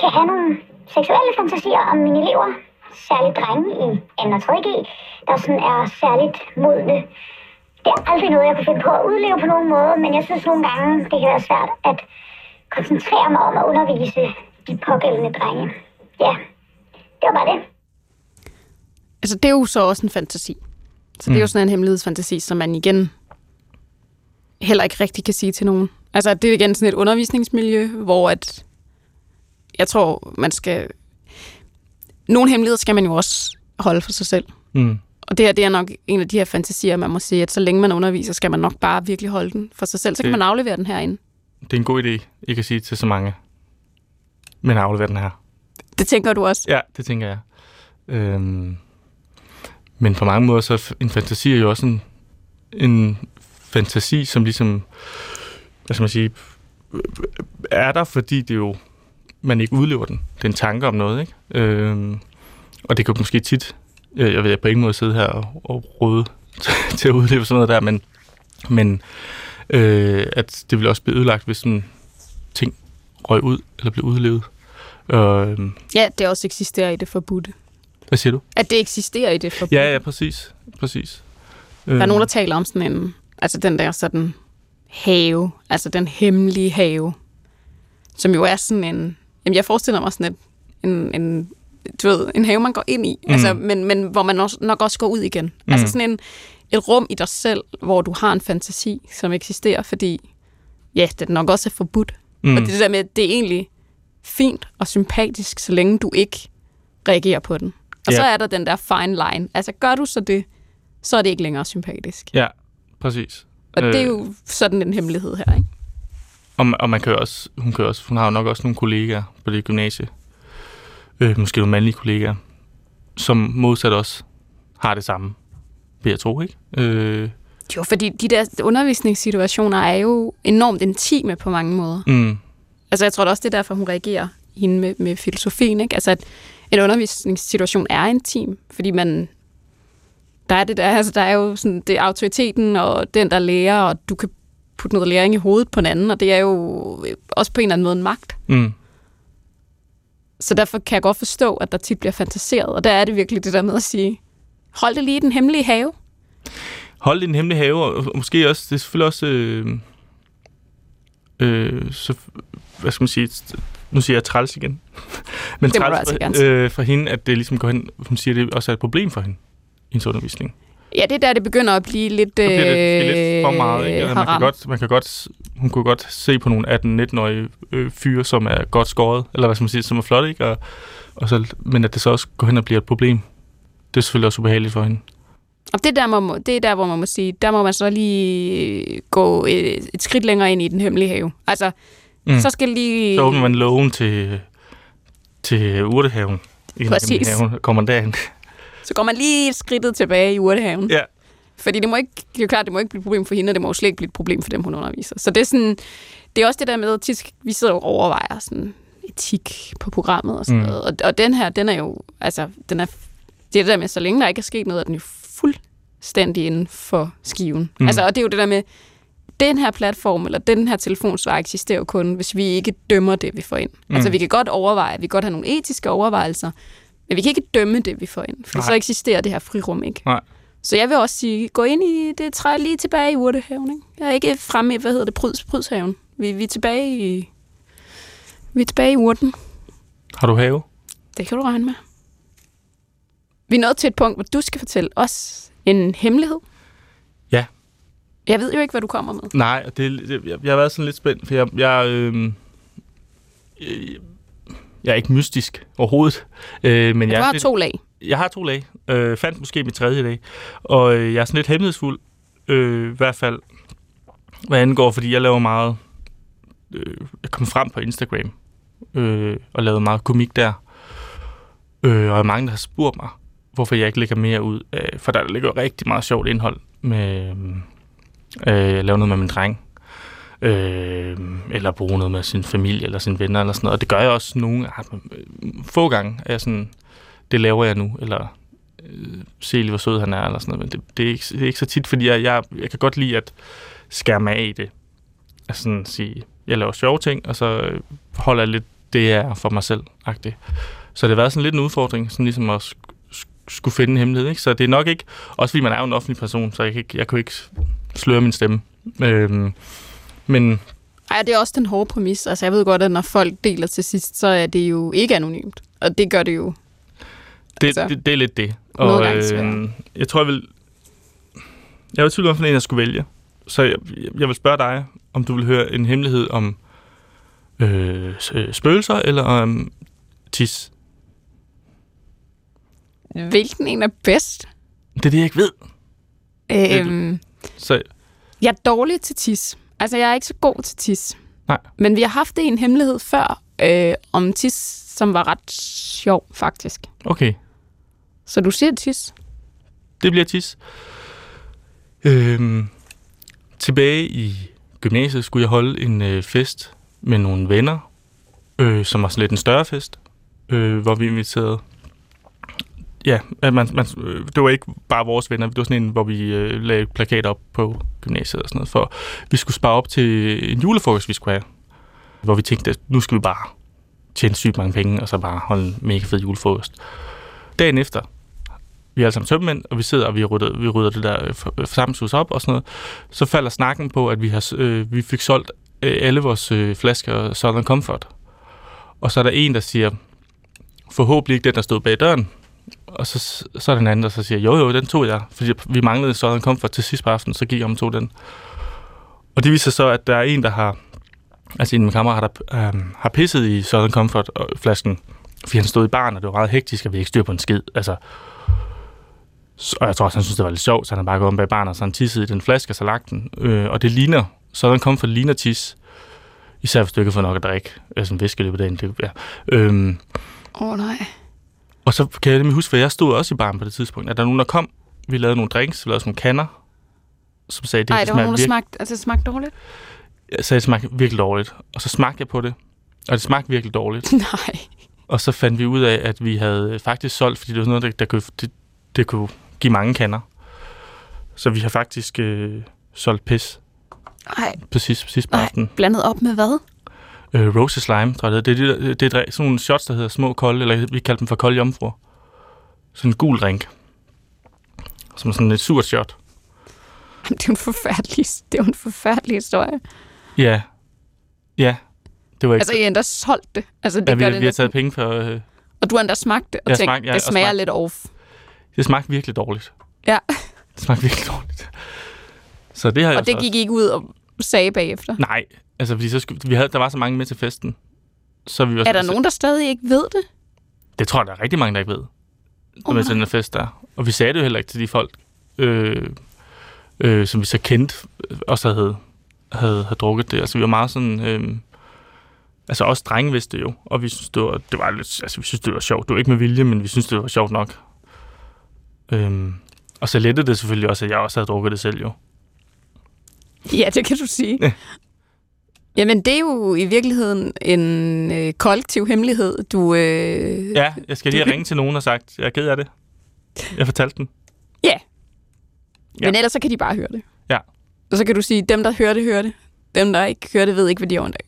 kan have nogle seksuelle fantasier om mine elever, særligt drenge i 2. og 3. G, der sådan er særligt modne. Det er aldrig noget, jeg kunne finde på at udleve på nogen måde, men jeg synes nogle gange, det kan være svært at koncentrere mig om at undervise de pågældende drenge. Ja, det var bare det. Altså, det er jo så også en fantasi. Så det er jo sådan en hemmelighedsfantasi, som man igen heller ikke rigtig kan sige til nogen. Altså, det er igen sådan et undervisningsmiljø, hvor at jeg tror, man skal... Nogle hemmeligheder skal man jo også holde for sig selv. Mm. Og det her, det er nok en af de her fantasier, man må sige, at så længe man underviser, skal man nok bare virkelig holde den for sig selv. Så kan Det- man aflevere den herinde. Det er en god idé, I kan sige til så mange. Men aflever den her. Det tænker du også. Ja, det tænker jeg. Øhm, men på mange måder, så er en fantasi er jo også en, en fantasi, som ligesom, hvad skal man sige, er der, fordi det jo, man ikke udlever den. Det er en tanke om noget, ikke? Øhm, og det kan måske tit, øh, jeg ved på ingen måde sidde her og, og råde til at udleve sådan noget der, men, men øh, at det vil også blive ødelagt, hvis sådan ting røg ud, eller blev udlevet. Øhm, Ja, det også eksisterer i det forbudte. hvad siger du? At det eksisterer i det forbudte. Ja, ja, præcis. præcis. Der er nogen, der taler om sådan en, altså den der sådan have, altså den hemmelige have, som jo er sådan en, jamen jeg forestiller mig sådan et, en, en, du ved, en have, man går ind i, mm. altså, men, men hvor man også, nok også går ud igen. Mm. Altså sådan en, et rum i dig selv, hvor du har en fantasi, som eksisterer, fordi, ja, det er nok også er forbudt. Mm. Og det er der med, at det er egentlig fint og sympatisk, så længe du ikke reagerer på den. Og Ja. så er der den der fine line. Altså gør du så det, så er det ikke længere sympatisk. Ja, præcis. Og øh. det er Øh, jo sådan en hemmelighed her, ikke? Og, og man kan også, hun, kan også, hun har jo nok også nogle kollegaer på det gymnasie, øh, måske nogle mandlige kollegaer, som modsat også har det samme, vil jeg tro, ikke? Øh, Jo, fordi de der undervisningssituationer er jo enormt intime på mange måder. mm, Altså, jeg tror da også, det er derfor, hun reagerer hende med, med filosofien, ikke? Altså, at en undervisningssituation er intim, fordi man Der er, det der, altså, der er jo sådan, det er autoriteten og den, der lærer, og du kan putte noget læring i hovedet på en anden, og det er jo også på en eller anden måde en magt. Mm. Så derfor kan jeg godt forstå, at der tit bliver fantaseret, og der er det virkelig det der med at sige, hold det lige i den hemmelige have. Hold din hemmelige have, og måske også, det er selvfølgelig også, øh, øh, så, hvad skal man sige, nu siger jeg træls igen. Men Det træls altså sige. øh, for hende, at det ligesom går hen, hun siger, det også er et problem for hende i undervisning. Ja, det er der, det begynder at blive lidt, bliver det, lidt for øh, meget. Ikke? Altså, man, kan godt, man kan godt, hun kunne godt se på nogle 18-19-årige øh, fyre, som er godt skåret, eller hvad skal man sige, som er flotte, ikke? Og, og så, men at det så også går hen og bliver et problem. Det er selvfølgelig også ubehageligt for hende. Og det er, der, må, det er der, hvor man må sige, der må man så lige gå et, et skridt længere ind i den hemmelige have. Altså, Mm. så skal lige... Så åbner man lågen til, til urtehaven. I Præcis. kommer derind. Så går man lige skridtet tilbage i urtehaven. Ja. Fordi det, må ikke, det er jo klart, det må ikke blive et problem for hende, og det må jo slet ikke blive et problem for dem, hun underviser. Så det er, sådan, det er også det der med, at tit, vi sidder og overvejer sådan etik på programmet og sådan Mm. noget. Og, og den her, den er jo, altså, den er, det er det der med, så længe der ikke er sket noget, er den jo fuldstændig inden for skiven. Mm. Mm. Altså, og det er jo det der med, den her platform, eller den her telefonsvar eksisterer jo kun, hvis vi ikke dømmer det, vi får ind. Mm. Altså, vi kan godt overveje, vi kan godt have nogle etiske overvejelser, men vi kan ikke dømme det, vi får ind, for Nej. så eksisterer det her frirum ikke. Nej. Så jeg vil også sige, gå ind i det træ lige tilbage i urtehaven. Ikke? Jeg er ikke fremme i, hvad hedder det, Pryds, Prydshaven. Vi, vi, er tilbage i, vi er tilbage i urten. Har du have? Det kan du regne med. Vi er nået til et punkt, hvor du skal fortælle os en hemmelighed. Ja. Jeg ved jo ikke, hvad du kommer med. Nej, det, det, jeg, jeg har været sådan lidt spændt, for jeg, jeg, øh, jeg, jeg er ikke mystisk overhovedet. Øh, men Du jeg, er har lidt- to lag. Jeg har to lag. Øh, fandt måske mit tredje lag. Og øh, jeg er sådan lidt hemmelighedsfuld. Øh, I hvert fald, hvad angår, fordi jeg laver meget... Øh, jeg kom frem på Instagram. Øh, og lavede meget komik der. Øh, og er mange, der har spurgt mig, hvorfor jeg ikke lægger mere ud. Øh, for der ligger rigtig meget sjovt indhold med... Øh, jeg laver noget med min dreng. Øh, eller bruge noget med sin familie eller sine venner eller sådan noget. Og det gør jeg også nogle gange. Øh, få gange er jeg sådan det laver jeg nu, eller øh, se lige, hvor sød han er, eller sådan noget. Men det, det, er, ikke, det er ikke så tit, fordi jeg, jeg, jeg kan godt lide at skærme mig af i det. Altså sådan sige, jeg laver sjove ting, og så øh, holder jeg lidt det, jeg er for mig selv. -agtigt. Så det har været sådan lidt en udfordring, sådan ligesom at skulle finde en hemmelighed. Ikke? Så det er nok ikke, også fordi man er jo en offentlig person, så jeg, kan ikke, jeg kan ikke sløre min stemme. Øhm, men Ej, det er også den hårde præmis. Altså, jeg ved godt, at når folk deler til sidst, så er det jo ikke anonymt. Og det gør det jo. Det, Altså, det, det er lidt det. Og øh, jeg tror, jeg vil... Jeg var i tvivl om, jeg skulle vælge. Så jeg, jeg vil spørge dig, om du vil høre en hemmelighed om øh, spøgelser eller om tis. Hvilken en er bedst? Det er det, jeg ikke ved. Øhm, Så jeg er dårlig til tis. Altså, jeg er ikke så god til tis. Nej. Men vi har haft en hemmelighed før, øh, om tis, som var ret sjov, faktisk. okay, Så du siger tis? det bliver tis. Øhm, tilbage i gymnasiet skulle jeg holde en øh, fest med nogle venner, øh, som var sådan lidt en større fest, øh, hvor vi inviterede Ja, at man, man, øh, det var ikke bare vores venner, det var sådan en, hvor vi øh, lagde plakater op på gymnasiet og sådan noget, for vi skulle spare op til en julefrokost, vi skulle have, hvor vi tænkte, at nu skal vi bare tjene sygt mange penge, og så bare holde en mega fed julefrokost. Dagen efter, vi er alle sammen tømmermænd, og vi sidder og vi rydder, vi rydder det der øh, øh, forsamlingshus op og sådan noget, så falder snakken på, at vi, har, øh, vi fik solgt øh, alle vores øh, flasker Southern Comfort. Og så er der en, der siger, forhåbentlig ikke den, der stod bag døren, og så, så er den anden, der så siger, jo jo, den tog jeg, fordi vi manglede Southern Comfort til sidst på aftenen, så gik jeg om og tog den. Og det viser så, at der er en, der har, altså en af mine kammerater, der øhm, har pisset i Southern Comfort-flasken, øh, fordi han stod i barn, og det var meget hektisk, og vi ikke styr på en skid. Altså, og jeg tror også, han synes, det var lidt sjovt, så han har bare gået om bag baren, og så han tissede i den flaske, og så lagt den. Øh, og det ligner, Southern Comfort ligner tis, især hvis du ikke får nok at drikke, altså en væske i løbet af dagen. Det, ja. øhm, Åh, oh, nej og så kan jeg nemlig huske, for jeg stod også i baren på det tidspunkt, at der var nogen, der kom. Vi lavede nogle drinks, vi lavede sådan nogle kanner, som sagde, det, Nej, det det var nogen, der smagte, altså, det smagte dårligt. jeg sagde, det smagte virkelig dårligt. Og så smagte jeg på det, og det smagte virkelig dårligt. Nej. Og så fandt vi ud af, at vi havde faktisk solgt, fordi det var sådan noget, der, der kunne, det, det kunne give mange kanner. Så vi har faktisk øh, solgt pis Ej, på sidste, sidste nej, aften. blandet op med hvad? Øh, Rose Slime, tror jeg det er. Det er, det, det er sådan nogle shots, der hedder små kolde, eller vi kalder dem for kolde jomfruer. Sådan en gul drink. Som sådan et surt shot. Det er jo en forfærdelig, det er en forfærdelig historie. Ja. Ja. Det var ikke... Altså, I endda solgt det. Altså, det ja, vi, gør det vi har taget penge for... Øh, Og du har endda smagt det, og Jeg tænkt, smagte- ja, det smager smagte- lidt off. det smagte virkelig dårligt. Ja, Det smagte virkelig dårligt. Så det har jeg og det så gik ikke ud og sagde bagefter. Nej, altså fordi så skulle, vi havde, der var så mange med til festen. Så vi var, Er der nogen, der stadig ikke ved det? Det tror jeg, der er rigtig mange, der ikke ved. Oh, med til den fest der. Og vi sagde det jo heller ikke til de folk, øh, øh, som vi så kendte, øh, også havde, havde, havde drukket det. Altså vi var meget sådan... Øh, altså også drenge vidste det jo, og vi synes, det var, det var lidt, altså vi synes, det var sjovt. Det var ikke med vilje, men vi synes, det var sjovt nok. Øhm, og så lettede det selvfølgelig også, at jeg også havde drukket det selv jo. Ja, det kan du sige. Ja. Jamen, det er jo i virkeligheden en øh, kollektiv hemmelighed, du... Øh, Ja, jeg skal lige have ringe til nogen og sagt, jeg er ked af det. Jeg fortalte den. ja. Ja. Men ellers så kan de bare høre det. Ja. Og så kan du sige, dem, der hører det, hører det. Dem, der ikke hører det, ved ikke, hvad de ondt af.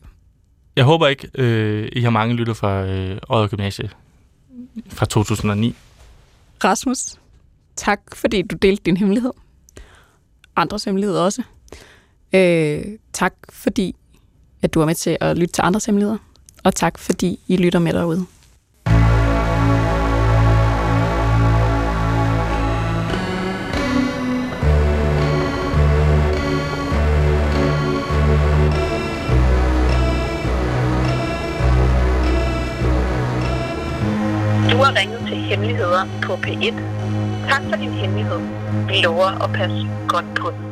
Jeg håber ikke, øh, I har mange lytter fra øh, Odder Gymnasie fra 2009. Rasmus, tak fordi du delte din hemmelighed. Andres hemmelighed også. Øh, tak fordi, at du er med til at lytte til andres hemmeligheder. Og tak fordi I lytter med derude. Du har ringet til Hemmeligheder på P1. Tak for din hemmelighed. Vi lover at passe godt på den.